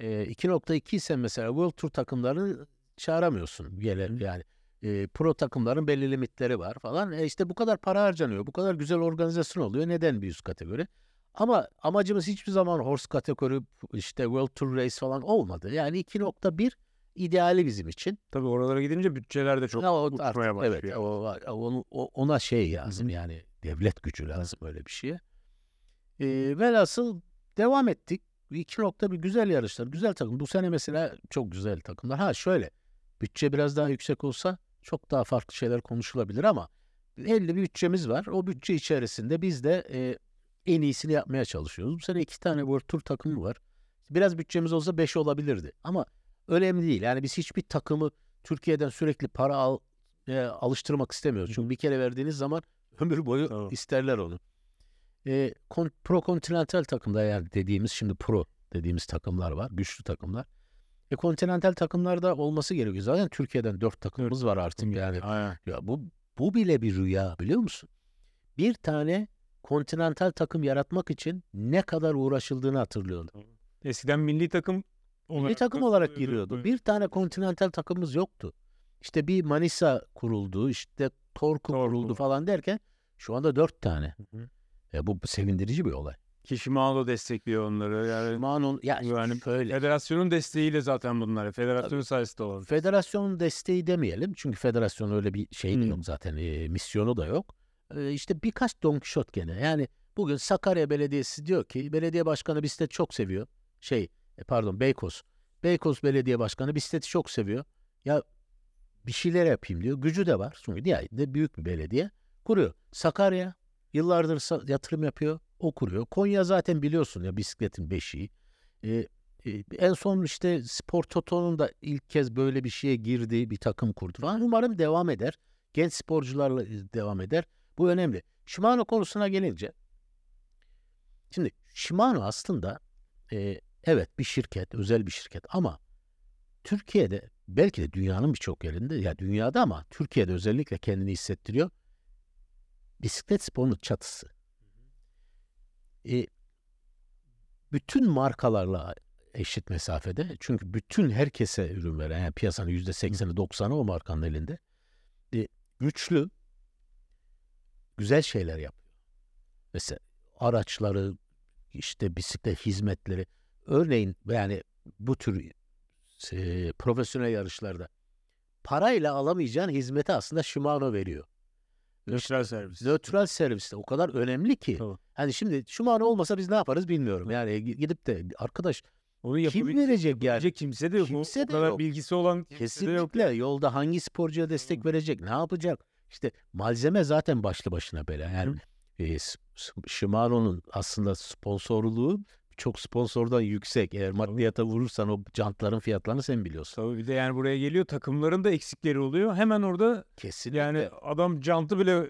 e, 2.2 isen mesela World Tour takımlarını çağıramıyorsun. Gelen yani e, pro takımların belli limitleri var falan. E işte bu kadar para harcanıyor. Bu kadar güzel organizasyon oluyor. Neden bir üst kategori? Ama amacımız hiçbir zaman horse kategori işte World Tour Race falan olmadı. Yani 2.1 ideali bizim için. Tabii oralara gidince bütçeler de çok Ya o uçmaya artık, başlıyor. evet, o, o- o- ona şey lazım yani devlet gücü lazım öyle bir şeye. Ee, velhasıl devam ettik. 2.1 güzel yarışlar, güzel takım. Bu sene mesela çok güzel takımlar. Ha şöyle, bütçe biraz daha yüksek olsa çok daha farklı şeyler konuşulabilir ama belli bir bütçemiz var. O bütçe içerisinde biz de e, en iyisini yapmaya çalışıyoruz. Bu sene iki tane World Tour takımı var. Biraz bütçemiz olsa beş olabilirdi. Ama önemli değil. Yani biz hiçbir takımı Türkiye'den sürekli para al, e, alıştırmak istemiyoruz. Çünkü bir kere verdiğiniz zaman ömür boyu Tamam. isterler onu. E, kon- pro kontinental takımda yani dediğimiz şimdi pro dediğimiz takımlar var. Güçlü takımlar. E kontinental takımlarda olması gerekiyor. Zaten Türkiye'den dört takımımız var artık yani. Aynen. Ya bu bu bile bir rüya biliyor musun? Bir tane kontinental takım yaratmak için ne kadar uğraşıldığını hatırlıyorum. Eskiden milli takım Bir takım olarak giriyordu. Bir tane kontinental takımımız yoktu. İşte bir Manisa kuruldu, işte Torku Torku. kuruldu falan derken şu anda dört tane. Hı hı. E bu sevindirici bir olay. Ki Shimano destekliyor onları. Yani Manon ya Yani şöyle federasyonun desteğiyle zaten bunlar. Federasyonun sayesinde olan. federasyonun desteği demeyelim. Çünkü federasyon öyle bir şey Hmm. yok zaten. e, misyonu da yok. E, işte birkaç Don Quixote gene. Yani bugün Sakarya Belediyesi diyor ki belediye başkanı bisikleti çok seviyor. Şey e, pardon Beykoz. Beykoz Belediye Başkanı bisikleti çok seviyor. Ya bir şeyler yapayım diyor. Gücü de var. Çünkü nihayetinde büyük bir belediye. Kuruyor. Sakarya yıllardır yatırım yapıyor. O kuruyor. Konya zaten biliyorsun ya bisikletin beşiği. E, e, en son işte Spor Toto'nun da ilk kez böyle bir şeye girdiği bir takım kurdu falan. Umarım devam eder. Genç sporcularla e, devam eder. Bu önemli. Shimano konusuna gelince. Şimdi Shimano aslında e, evet bir şirket, özel bir şirket ama Türkiye'de belki de dünyanın birçok yerinde ya dünyada ama Türkiye'de özellikle kendini hissettiriyor. Bisiklet sporunun çatısı. E, bütün markalarla eşit mesafede. Çünkü bütün herkese ürün veren yani piyasanın yüzde sekseni doksanı o markanın elinde. E, güçlü, güzel şeyler yapıyor. Mesela araçları, işte bisiklet hizmetleri. Örneğin yani bu tür e, profesyonel yarışlarda parayla alamayacağın hizmeti aslında Shimano veriyor. Nötral servis. Nötral serviste o kadar önemli ki. Tabii. Hani şimdi Shimano olmasa biz ne yaparız bilmiyorum. Yani gidip de arkadaş Onu kim yapabilecek, verecek yani? kimse de yok. Kimse o de yok. bilgisi olan kimse de yok. Kesinlikle yolda hangi sporcuya destek verecek, ne yapacak? İşte malzeme zaten başlı başına bela. Yani e, S- S- Shimano'nun aslında sponsorluğu çok sponsordan yüksek. Eğer maddiyata vurursan o jantların fiyatlarını sen biliyorsun. Tabii bir de yani buraya geliyor takımların da eksikleri oluyor. Hemen orada Kesinlikle. yani adam jantı bile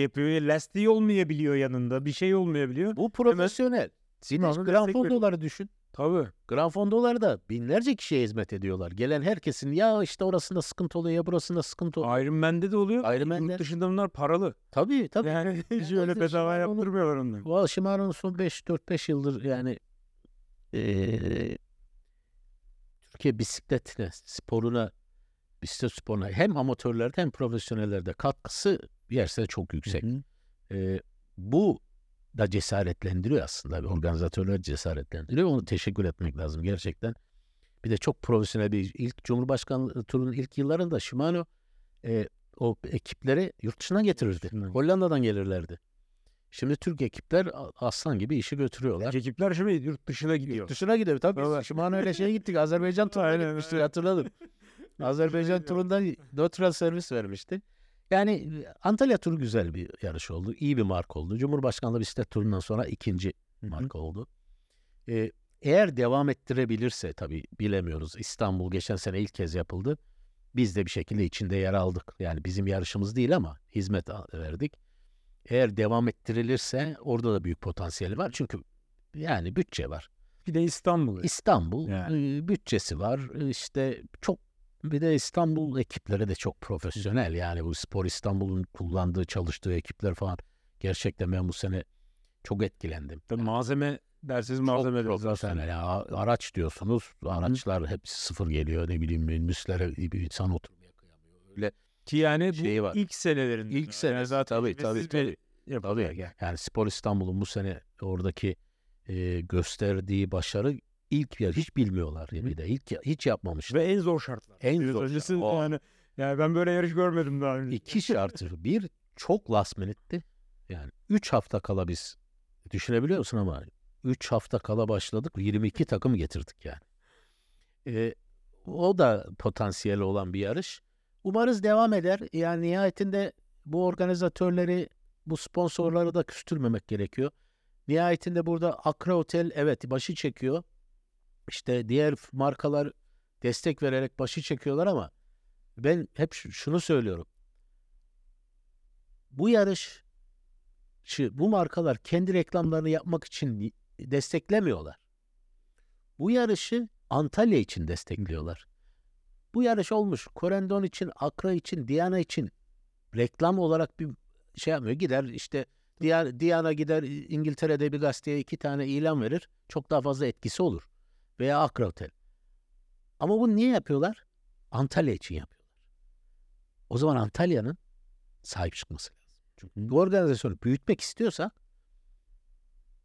yapıyor. Lastiği olmayabiliyor yanında. Bir şey olmayabiliyor. bu profesyonel. Destek veriyor. Fondo'ları düşün. Tabii. Gran Fondo'ları da binlerce kişiye hizmet ediyorlar. Gelen herkesin ya işte orasında sıkıntı oluyor ya burasında sıkıntı oluyor. Iron Man'de de oluyor. Iron Man'de. Yurt dışında bunlar paralı. Tabii tabii. Yani hiç öyle işte bedava yaptırmıyorlar onları. Valla Shimano'nun son 5 4-5 yıldır yani eee, Türkiye bisikletine, sporuna, bisiklet sporuna hem amatörlerde hem profesyonellerde katkısı yerse çok yüksek. Hı hı. Eee, bu da cesaretlendiriyor aslında. Organizatörler cesaretlendiriyor. Onu teşekkür etmek lazım gerçekten. Bir de çok profesyonel bir ilk Cumhurbaşkanlığı turunun ilk yıllarında Shimano eee, o ekipleri yurt dışından getirirdi. dışından. Hollanda'dan gelirlerdi. Şimdi Türk ekipler aslan gibi işi götürüyorlar. Ekipler şimdi yurt dışına gidiyor. Dışına gidiyor tabii. Tabii. Shimano öyle şeye gittik. Azerbaycan turuna gitmiştik hatırladım. Azerbaycan turundan nötral servis vermişti. Yani Antalya turu güzel bir yarış oldu. İyi bir marka oldu. Cumhurbaşkanlığı bisiklet turundan sonra ikinci marka oldu. Ee, eğer devam ettirebilirse tabii bilemiyoruz. İstanbul geçen sene ilk kez yapıldı. Biz de bir şekilde içinde yer aldık. Yani bizim yarışımız değil ama hizmet verdik. Eğer devam ettirilirse orada da büyük potansiyeli var. Çünkü yani bütçe var. Bir de İstanbul. İstanbul Yani. bütçesi var. İşte çok bir de İstanbul ekipleri de çok profesyonel. Yani bu Spor İstanbul'un kullandığı, çalıştığı ekipler falan. Gerçekten ben bu sene çok etkilendim. Tabii malzeme derseniz Çok malzeme de profesyonel. Ya, araç diyorsunuz. Araçlar hepsi sıfır geliyor. Ne bileyim minibüslere bir insan oturmaya kıyamıyor. Öyle Ki yani bu Şeyi var. ilk senelerin. İlk sene tabii tabii tabii. Tabii. Yani Spor İstanbul'un bu sene oradaki e, gösterdiği başarı ilk yer hiç bilmiyorlar bir de ilk hiç yapmamışlar. Ve en zor şartlar. En Biraz zor öncesi şart. Yani yani ben böyle yarış görmedim daha önce. İki şartı. Bir çok last minute'ti. Yani 3 hafta kala biz düşünebiliyor musun ama 3 hafta kala başladık. 22 takım getirdik yani. Ee, o da potansiyeli olan bir yarış. Umarız devam eder. Yani nihayetinde bu organizatörleri, bu sponsorları da küstürmemek gerekiyor. Nihayetinde burada Akra Otel evet başı çekiyor. İşte diğer markalar destek vererek başı çekiyorlar ama ben hep şu- şunu söylüyorum. Bu yarış bu markalar kendi reklamlarını yapmak için desteklemiyorlar. Bu yarışı Antalya için destekliyorlar. Bu yarış olmuş. Korendon için, Akra için, Diana için reklam olarak bir şey yapmıyor. Gider işte Diana gider İngiltere'de bir gazeteye iki tane ilan verir. Çok daha fazla etkisi olur. Veya Akra Otel. Ama bunu niye yapıyorlar? Antalya için yapıyorlar. O zaman Antalya'nın sahip çıkması lazım. Çünkü bu organizasyonu büyütmek istiyorsa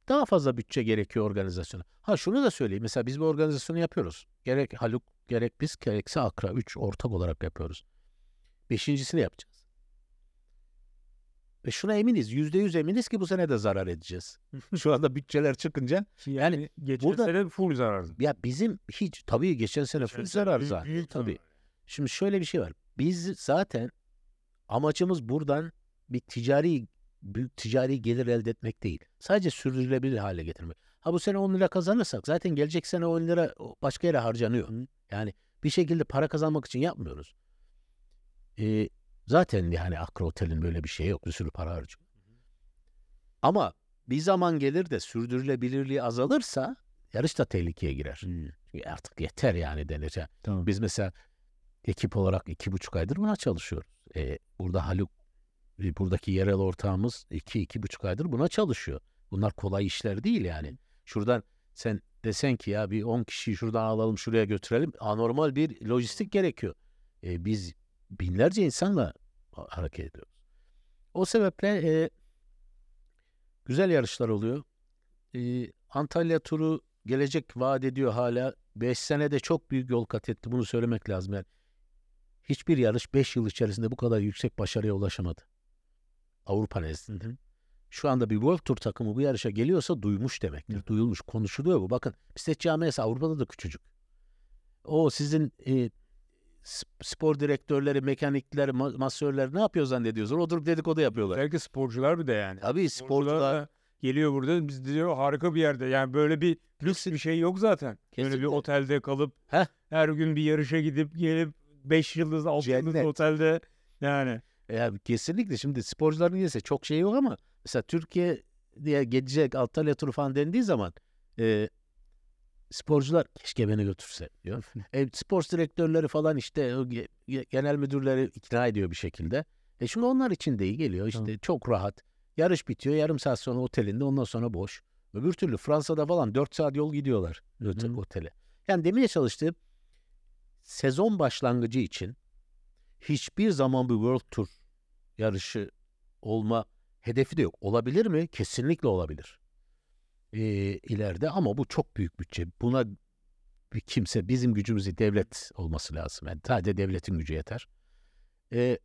daha fazla bütçe gerekiyor organizasyona. Ha şunu da söyleyeyim. Mesela biz bu organizasyonu yapıyoruz. Gerek Haluk, gerek biz, gerekse Akra. Üç ortak olarak yapıyoruz. Beşincisini yapacağız. Ve şuna eminiz. Yüzde yüz eminiz ki bu sene de zarar edeceğiz. Şu anda bütçeler çıkınca. Yani geçen burada- sene full zarardı. Ya bizim hiç tabii geçen sene full zarar Büyük- zaten. büyük Tabii. zarar. Şimdi şöyle bir şey var. Biz zaten amacımız buradan bir ticari büyük ticari gelir elde etmek değil. Sadece sürdürülebilir hale getirmek. Ha bu sene 10 lira kazanırsak zaten gelecek sene 10 lira başka yere harcanıyor. Yani bir şekilde para kazanmak için yapmıyoruz. Ee, zaten yani Akra Otel'in böyle bir şey yok. Bir sürü para harcıyor. Ama bir zaman gelir de sürdürülebilirliği azalırsa yarış da tehlikeye girer. Çünkü artık yeter yani denir. Tamam. biz mesela ekip olarak iki buçuk aydır buna çalışıyoruz. Ee, burada Haluk, e, buradaki yerel ortağımız iki, iki buçuk aydır buna çalışıyor. Bunlar kolay işler değil yani. Şuradan sen desen ki ya bir 10 kişiyi şuradan alalım şuraya götürelim. Anormal bir lojistik gerekiyor. Ee, biz binlerce insanla ha- hareket ediyoruz. O sebeple e, güzel yarışlar oluyor. Ee, Antalya turu gelecek vaat ediyor hala. 5 senede çok büyük yol kat etti. Bunu söylemek lazım. Yani hiçbir yarış 5 yıl içerisinde bu kadar yüksek başarıya ulaşamadı. Avrupa nezdinde. Şu anda bir World Tour takımı bu yarışa geliyorsa duymuş demektir. Duyulmuş, konuşuluyor bu. Bakın bisiklet camiası Avrupa'da da küçücük. O sizin e, spor direktörleri, mekanikler, ma- masörler ne yapıyor zannediyorsunuz? Oturup dedikodu yapıyorlar. Özellikle sporcular bir de yani. Tabii sporcular da geliyor burada biz diyor harika bir yerde. Yani böyle bir lüks bir şey yok zaten. Böyle bir Kesinlikle. otelde kalıp Heh. her gün bir yarışa gidip gelip 5 yıldız 6 yıldız otelde yani. Ya kesinlikle şimdi sporcuların iyisi çok şey yok ama mesela Türkiye diye gelecek Antalya turu falan dendiği zaman e, sporcular keşke beni götürse diyor. e, spor direktörleri falan işte genel müdürleri ikna ediyor bir şekilde. E şimdi onlar için de iyi geliyor işte Tamam. çok rahat. Yarış bitiyor yarım saat sonra otelinde ondan sonra boş. Öbür türlü Fransa'da falan 4 saat yol gidiyorlar Hı. otele. Yani demeye çalıştığım sezon başlangıcı için hiçbir zaman bir World Tour yarışı olma hedefi de yok. Olabilir mi? Kesinlikle olabilir. Ee, ileride ama bu çok büyük bütçe. Buna bir kimse bizim gücümüzü devlet olması lazım. Yani sadece devletin gücü yeter. Ee,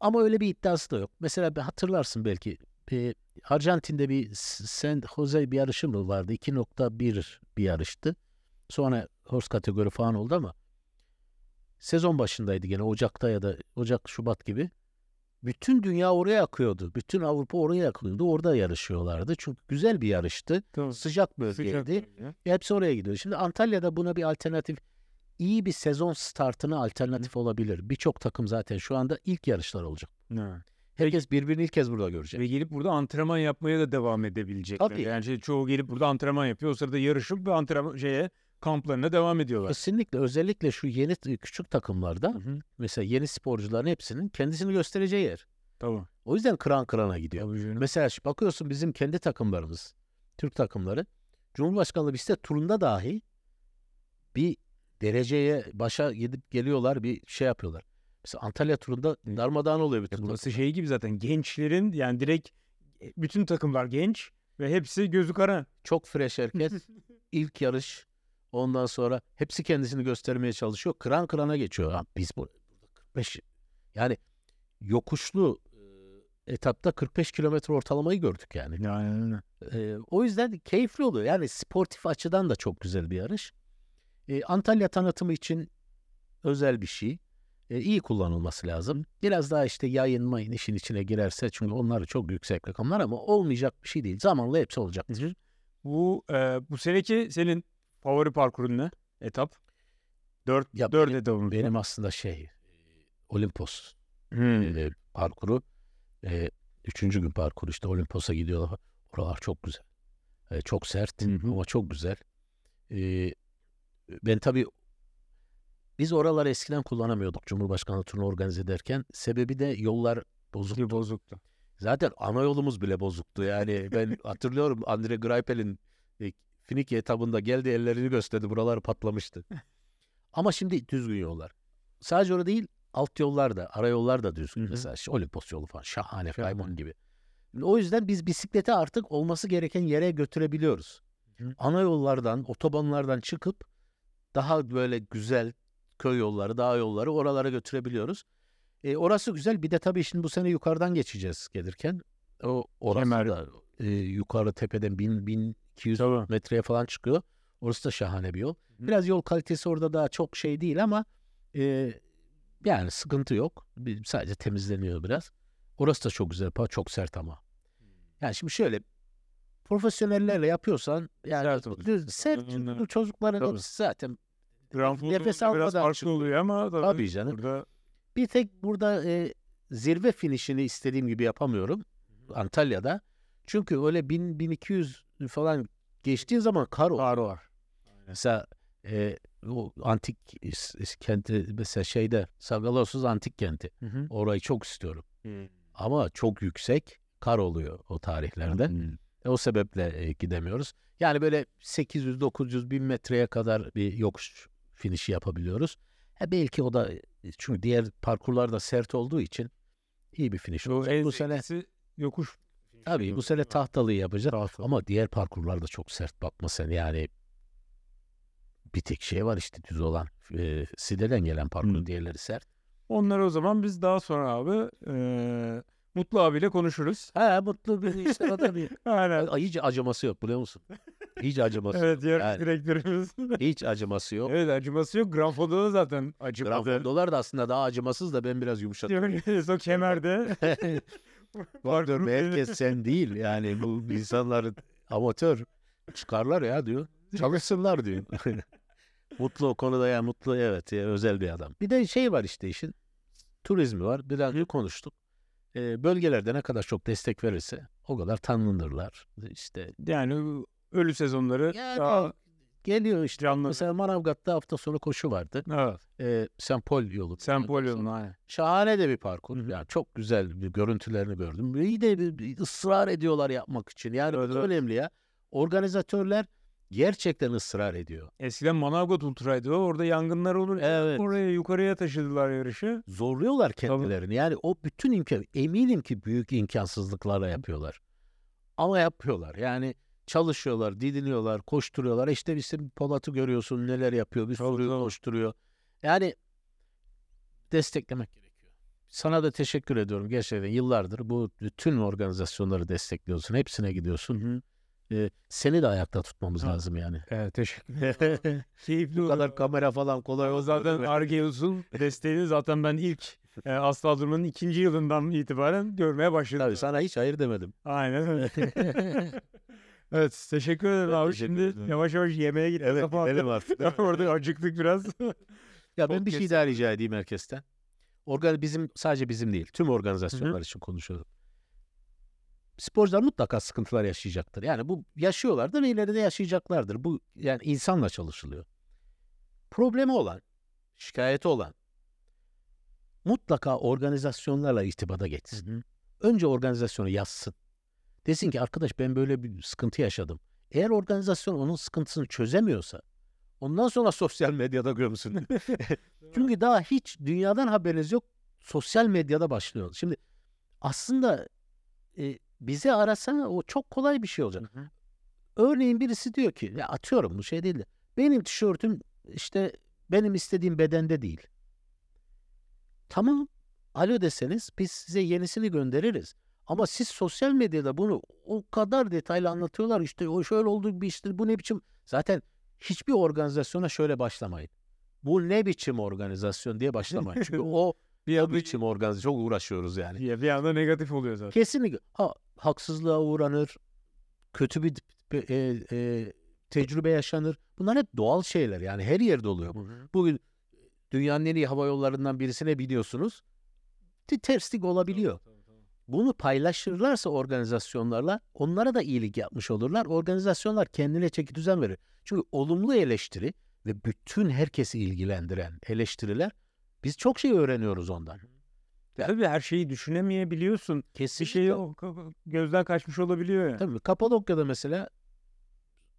ama öyle bir iddiası da yok. Mesela bir hatırlarsın belki e, Arjantin'de bir San Jose bir yarışı mı vardı? 2.1 bir yarıştı. Sonra horse kategori falan oldu ama sezon başındaydı gene Ocak'ta ya da Ocak Şubat gibi. Bütün dünya oraya akıyordu. Bütün Avrupa oraya akıyordu. Orada yarışıyorlardı. Çünkü güzel bir yarıştı. Tamam. Sıcak bölgeydi. Sıcak bölge. Hepsi oraya gidiyor. Şimdi Antalya'da buna bir alternatif, iyi bir sezon startına alternatif olabilir. Birçok takım zaten şu anda ilk yarışlar olacak. Ha. Herkes birbirini ilk kez burada görecek. Ve gelip burada antrenman yapmaya da devam edebilecekler. Tabii. Yani şey, çoğu gelip burada antrenman yapıyor. O sırada yarışıp ve antrenman şeye kamplarına devam ediyorlar. Kesinlikle özellikle şu yeni küçük takımlarda Hı hı. mesela yeni sporcuların hepsinin kendisini göstereceği yer. Tamam. O yüzden kıran kırana gidiyor. Tabii canım. Mesela bakıyorsun bizim kendi takımlarımız, Türk takımları, Cumhurbaşkanlığı bisiklet turunda dahi bir dereceye başa gidip geliyorlar, bir şey yapıyorlar. Mesela Antalya turunda darmadağın oluyor bütün Ya burası takımlar. şey gibi zaten gençlerin yani direkt e, bütün takımlar genç ve hepsi gözü kara. Çok fresh herkes. İlk yarış. Ondan sonra hepsi kendisini göstermeye çalışıyor. Kıran kırana geçiyor. Ha, biz bu- burada 45 yani yokuşlu e, etapta 45 kilometre ortalamayı gördük yani. Yani Ee, o yüzden keyifli oluyor. Yani sportif açıdan da çok güzel bir yarış. Ee, Antalya tanıtımı için özel bir şey. e, iyi kullanılması lazım. Biraz daha işte yayın mayın işin içine girerse çünkü onlar çok yüksek rakamlar ama olmayacak bir şey değil. Zamanla hepsi olacaktır. Bu e, bu seneki senin favori parkurun ne? Etap? Dört, Ya dört benim- var. Benim aslında şey e, Olimpos Hmm. e, parkuru e, üçüncü gün parkuru işte Olimpos'a gidiyorlar. Oralar çok güzel. E, çok sert hı. ama çok güzel. E, ben tabii biz oraları eskiden kullanamıyorduk Cumhurbaşkanlığı turunu organize ederken. Sebebi de yollar bozuk. Bir bozuktu. Zaten ana yolumuz bile bozuktu. Yani ben hatırlıyorum Andre Greipel'in e, Finike etabında geldi ellerini gösterdi. Buralar patlamıştı. Ama şimdi düzgün yollar. Sadece orada değil alt yollar da, ara yollar da düzgün. Hı hı. Mesela Olimpos yolu falan şahane. Faymon gibi. O yüzden biz bisikleti artık olması gereken yere götürebiliyoruz. Hı. Ana yollardan, otobanlardan çıkıp daha böyle güzel köy yolları, dağ yolları oralara götürebiliyoruz. E, orası güzel. Bir de tabii şimdi bu sene yukarıdan geçeceğiz gelirken. O orası Kemer. da e, yukarı tepeden 1000 1200 Tabii. metreye falan çıkıyor. Orası da şahane bir yol. Biraz yol kalitesi orada daha çok şey değil ama e, yani sıkıntı yok. Bir- Sadece temizleniyor biraz. Orası da çok güzel. Çok sert ama. Yani şimdi şöyle profesyonellerle yapıyorsan yani Sert sert çocukların Tabii. hepsi zaten Grand Nefes Foto'da biraz almadan farklı oluyor ama tabii, Tabii canım. burada Bir tek burada e, zirve finişini istediğim gibi yapamıyorum Antalya'da. Çünkü öyle 1000 1200 falan geçtiğin zaman kar oluyor. kar var. Mesela e, o antik kenti mesela şeyde Sagalosuz antik kenti. Hı hı. Orayı çok istiyorum. Ama çok yüksek kar oluyor o tarihlerde. E, o sebeple e, gidemiyoruz. Yani böyle 800 900 bin metreye kadar bir yokuş finişi yapabiliyoruz. E, belki o da e, çünkü diğer parkurlar da sert olduğu için iyi bir finish Bu Bu sene yokuş. Tabii bu sene tahtalıyı yapacağız. Tahtalı. Ama diğer parkurlar da çok sert bakma sen yani bir tek şey var işte düz olan e, Side'den gelen parkur Hı. diğerleri sert. Onları o zaman biz daha sonra abi eee Mutlu abiyle konuşuruz. Ha mutlu bir işte da bir Aynen. Ay, hiç acıması yok biliyor musun? Hiç acıması yok. Evet Yani direktörümüz. hiç acıması yok. evet acıması yok. Grand Foto'da zaten acımadı. Grafondolar da aslında daha acımasız da ben biraz yumuşatıyorum. o kemerde. Bak diyorum herkes sen değil yani bu insanlar amatör çıkarlar ya diyor. Çalışsınlar diyor. mutlu o konuda ya mutlu evet ya, özel bir adam. Bir de şey var işte işin turizmi var. Biraz önce konuştuk. Ee, bölgelerde ne kadar çok destek verirse o kadar tanınırlar. İşte yani ölü sezonları yani daha geliyor işte. canlı. Mesela Manavgat'ta hafta sonu koşu vardı. Evet. Ee, Sempol yolu. Sempol aynen. Şahane de bir parkur. Hı hı. Yani çok güzel bir görüntülerini gördüm. İyi de bir, bir ısrar ediyorlar yapmak için. Yani Evet, bu evet. önemli ya. Organizatörler gerçekten ısrar ediyor. Eskiden Manavgat Ultra'ydı. Orada yangınlar olur. Evet. Oraya yukarıya taşıdılar yarışı. Zorluyorlar kendilerini. Yani o bütün imkan eminim ki büyük imkansızlıklarla yapıyorlar. Ama yapıyorlar. Yani çalışıyorlar, didiniyorlar, koşturuyorlar. İşte bizim Polat'ı görüyorsun neler yapıyor. Bir sürü koşturuyor. Yani desteklemek gerekiyor. Sana da teşekkür ediyorum gerçekten yıllardır bu bütün organizasyonları destekliyorsun. Hepsine gidiyorsun. Ee, seni de ayakta tutmamız Ha. lazım yani. Evet teşekkür ederim. Keyifli Bu kadar kamera falan kolay O zaten Argeus'un desteğini zaten ben ilk e, Asla Durman'ın ikinci yılından itibaren görmeye başladım. Tabii sana hiç hayır demedim. Aynen öyle. evet teşekkür ederim abi. teşekkür Şimdi ederim. yavaş yavaş yemeğe gittik. Evet Kafa gidelim artık. Orada acıktık biraz. Ya ben bir şey daha rica edeyim herkesten. Organ bizim sadece bizim değil, tüm organizasyonlar için konuşuyorum. Sporcular mutlaka sıkıntılar yaşayacaktır. Yani bu yaşıyorlardır ve ileride yaşayacaklardır. Bu yani insanla çalışılıyor. Problemi olan, şikayeti olan mutlaka organizasyonlarla irtibata geçsin. Önce organizasyonu yazsın. Desin ki arkadaş ben böyle bir sıkıntı yaşadım. Eğer organizasyon onun sıkıntısını çözemiyorsa ondan sonra sosyal medyada gömsün. Çünkü daha hiç dünyadan haberiniz yok. Sosyal medyada başlıyor. Şimdi aslında e, bizi arasana o çok kolay bir şey olacak. Örneğin birisi diyor ki ya atıyorum bu şey değil de benim tişörtüm işte benim istediğim bedende değil. Tamam alo deseniz biz size yenisini göndeririz. Ama siz sosyal medyada bunu o kadar detaylı anlatıyorlar işte o şöyle oldu bir işte bu ne biçim zaten hiçbir organizasyona şöyle başlamayın. bu ne biçim organizasyon diye başlamayın. Çünkü o Bir adı biçim organizasyon çok uğraşıyoruz yani. ya bir anda negatif oluyor zaten. Kesinlikle ha, haksızlığa uğranır, kötü bir e, e, tecrübe yaşanır. Bunlar hep doğal şeyler yani her yerde oluyor. Bugün dünyanın en iyi hava yollarından birisine biliyorsunuz. Bir terslik olabiliyor. Bunu paylaşırlarsa organizasyonlarla onlara da iyilik yapmış olurlar. Organizasyonlar kendine çeki düzen verir. Çünkü olumlu eleştiri ve bütün herkesi ilgilendiren eleştiriler biz çok şey öğreniyoruz ondan. Tabii her şeyi düşünemeyebiliyorsun. Bir Kesinlikle. şey o- ka- gözden kaçmış olabiliyor ya. Tabii Kapadokya'da mesela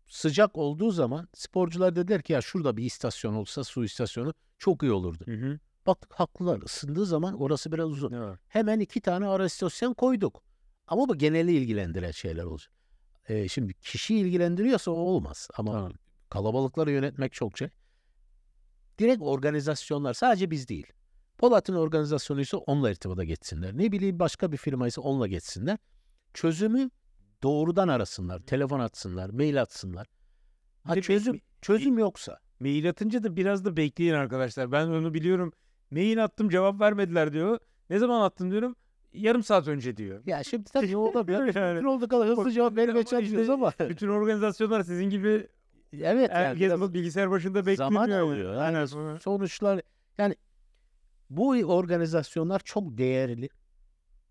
sıcak olduğu zaman sporcular dediler ki ya şurada bir istasyon olsa su istasyonu çok iyi olurdu. Hı hı. Baktık haklılar ısındığı zaman orası biraz uzun. Var? Hemen iki tane ara istasyon koyduk. Ama bu geneli ilgilendiren şeyler olacak. Ee, şimdi kişi ilgilendiriyorsa o olmaz. Ama Tamam. kalabalıkları yönetmek çok şey. Direkt organizasyonlar sadece biz değil. Polat'ın organizasyonuysa onunla irtibata geçsinler. Ne bileyim başka bir firmaysa onunla geçsinler. Çözümü doğrudan arasınlar. Telefon atsınlar, mail atsınlar. Ha çözüm çözüm yoksa. Mail atınca da biraz da bekleyin arkadaşlar. Ben onu biliyorum. Mail attım cevap vermediler diyor. Ne zaman attım diyorum. Yarım saat önce diyor. Ya şimdi tabii olabilir. Yani. Mümkün olduğu kadar hızlı cevap vermeye çalışıyoruz ama. Bütün organizasyonlar sizin gibi evet. yani herkes biraz- bilgisayar başında bekliyor. zaman yani. alıyor. Yani Aynen. sonuçlar yani bu organizasyonlar çok değerli.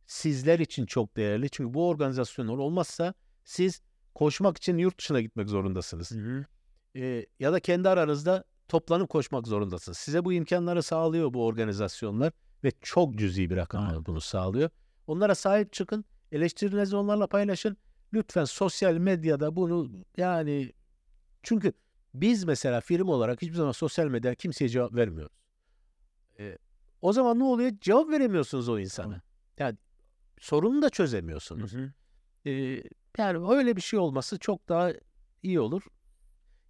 Sizler için çok değerli. Çünkü bu organizasyonlar olmazsa siz koşmak için yurt dışına gitmek zorundasınız. Hı hı. Ee, ya da kendi aranızda toplanıp koşmak zorundasınız. Size bu imkanları sağlıyor bu organizasyonlar ve çok cüzi bir rakamla Aynen. bunu sağlıyor. Onlara sahip çıkın. Eleştirilerinizi onlarla paylaşın. Lütfen sosyal medyada bunu yani çünkü biz mesela firma olarak hiçbir zaman sosyal medyada kimseye cevap vermiyoruz. Ee, o zaman ne oluyor? Cevap veremiyorsunuz o insana. Tamam. Yani sorunu da Hı çözemiyorsunuz. hı. Ee, yani öyle bir şey olması çok daha iyi olur.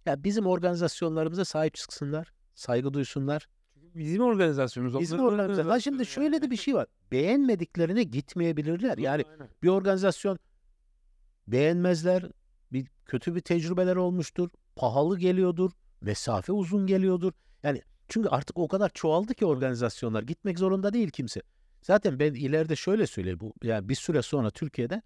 Ya bizim organizasyonlarımıza sahip çıksınlar, saygı duysunlar. Bizim organizasyonumuz. Bizim onların organizasyon. Ha şimdi şöyle de bir şey var. Beğenmediklerine gitmeyebilirler. Yani Aynen. bir organizasyon beğenmezler. Bir kötü bir tecrübeler olmuştur. Pahalı geliyordur. Mesafe uzun geliyordur. Yani çünkü artık o kadar çoğaldı ki organizasyonlar. Gitmek zorunda değil kimse. Zaten ben ileride şöyle söyleyeyim. Bu, yani bir süre sonra Türkiye'de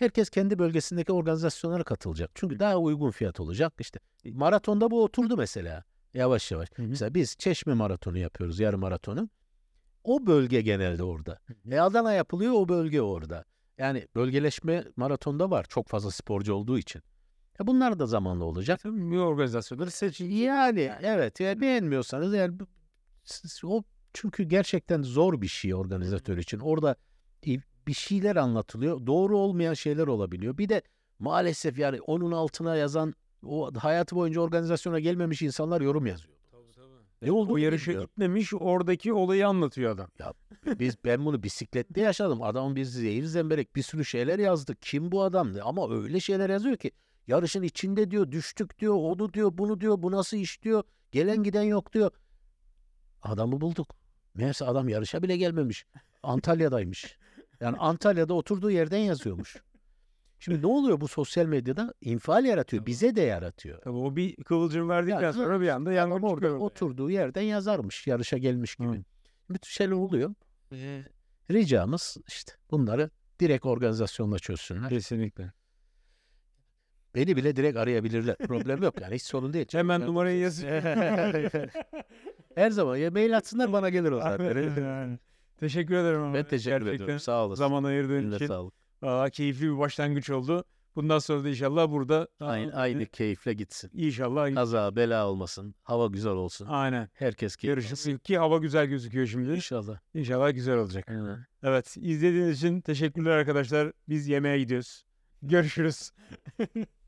herkes kendi bölgesindeki organizasyonlara katılacak. Çünkü daha uygun fiyat olacak. İşte maratonda bu oturdu mesela. Yavaş yavaş. Hı hı. Mesela biz Çeşme maratonu yapıyoruz, yarım maratonu. O bölge genelde orada. E Adana yapılıyor, o bölge orada. Yani bölgeleşme maratonda var çok fazla sporcu olduğu için. E bunlar da zamanla olacak. Tabii bir organizasyonları seçin. Yani evet yani beğenmiyorsanız yani o çünkü gerçekten zor bir şey organizatör için. Orada bir şeyler anlatılıyor. Doğru olmayan şeyler olabiliyor. Bir de maalesef yani onun altına yazan o hayatı boyunca organizasyona gelmemiş insanlar yorum yazıyor. Ne oldu? O yarışa gitmemiş oradaki olayı anlatıyor adam. Biz ben bunu bisiklette yaşadım. Adamın biz zehir zemberek bir sürü şeyler yazdı. Kim bu adam? Ama öyle şeyler yazıyor ki yarışın içinde diyor düştük diyor onu diyor bunu diyor bu nasıl iş diyor. Gelen giden yok diyor. Adamı bulduk. Meğerse adam yarışa bile gelmemiş. Antalya'daymış. Yani Antalya'da oturduğu yerden yazıyormuş. Şimdi ne oluyor bu sosyal medyada? İnfial yaratıyor. Bize de yaratıyor. Tabii o bir kıvılcım verdikten Ya, sonra bir anda yangın orada çıkıyor. oturduğu yerden yazarmış. Yarışa gelmiş gibi. Hı. Bütün şeyler oluyor. Ee, ricamız işte bunları direkt organizasyonla çözsünler. Kesinlikle. Beni bile direkt arayabilirler. Problem yok yani hiç sorun değil. Hemen numarayı yazın. Her zaman ya mail atsınlar bana gelir o zaten. Teşekkür ederim ama. ben teşekkür Gerçekten ediyorum. Sağ olasın. Zaman ayırdığın için. sağlık. Aa, keyifli bir başlangıç oldu. Bundan sonra da inşallah burada Aynı, aynı keyifle gitsin. İnşallah. Kaza bela olmasın. Hava güzel olsun. Aynen. Herkes keyif ki hava güzel gözüküyor şimdi. İnşallah. İnşallah güzel olacak. Aynen. Evet izlediğiniz için teşekkürler arkadaşlar. Biz yemeğe gidiyoruz. Görüşürüz.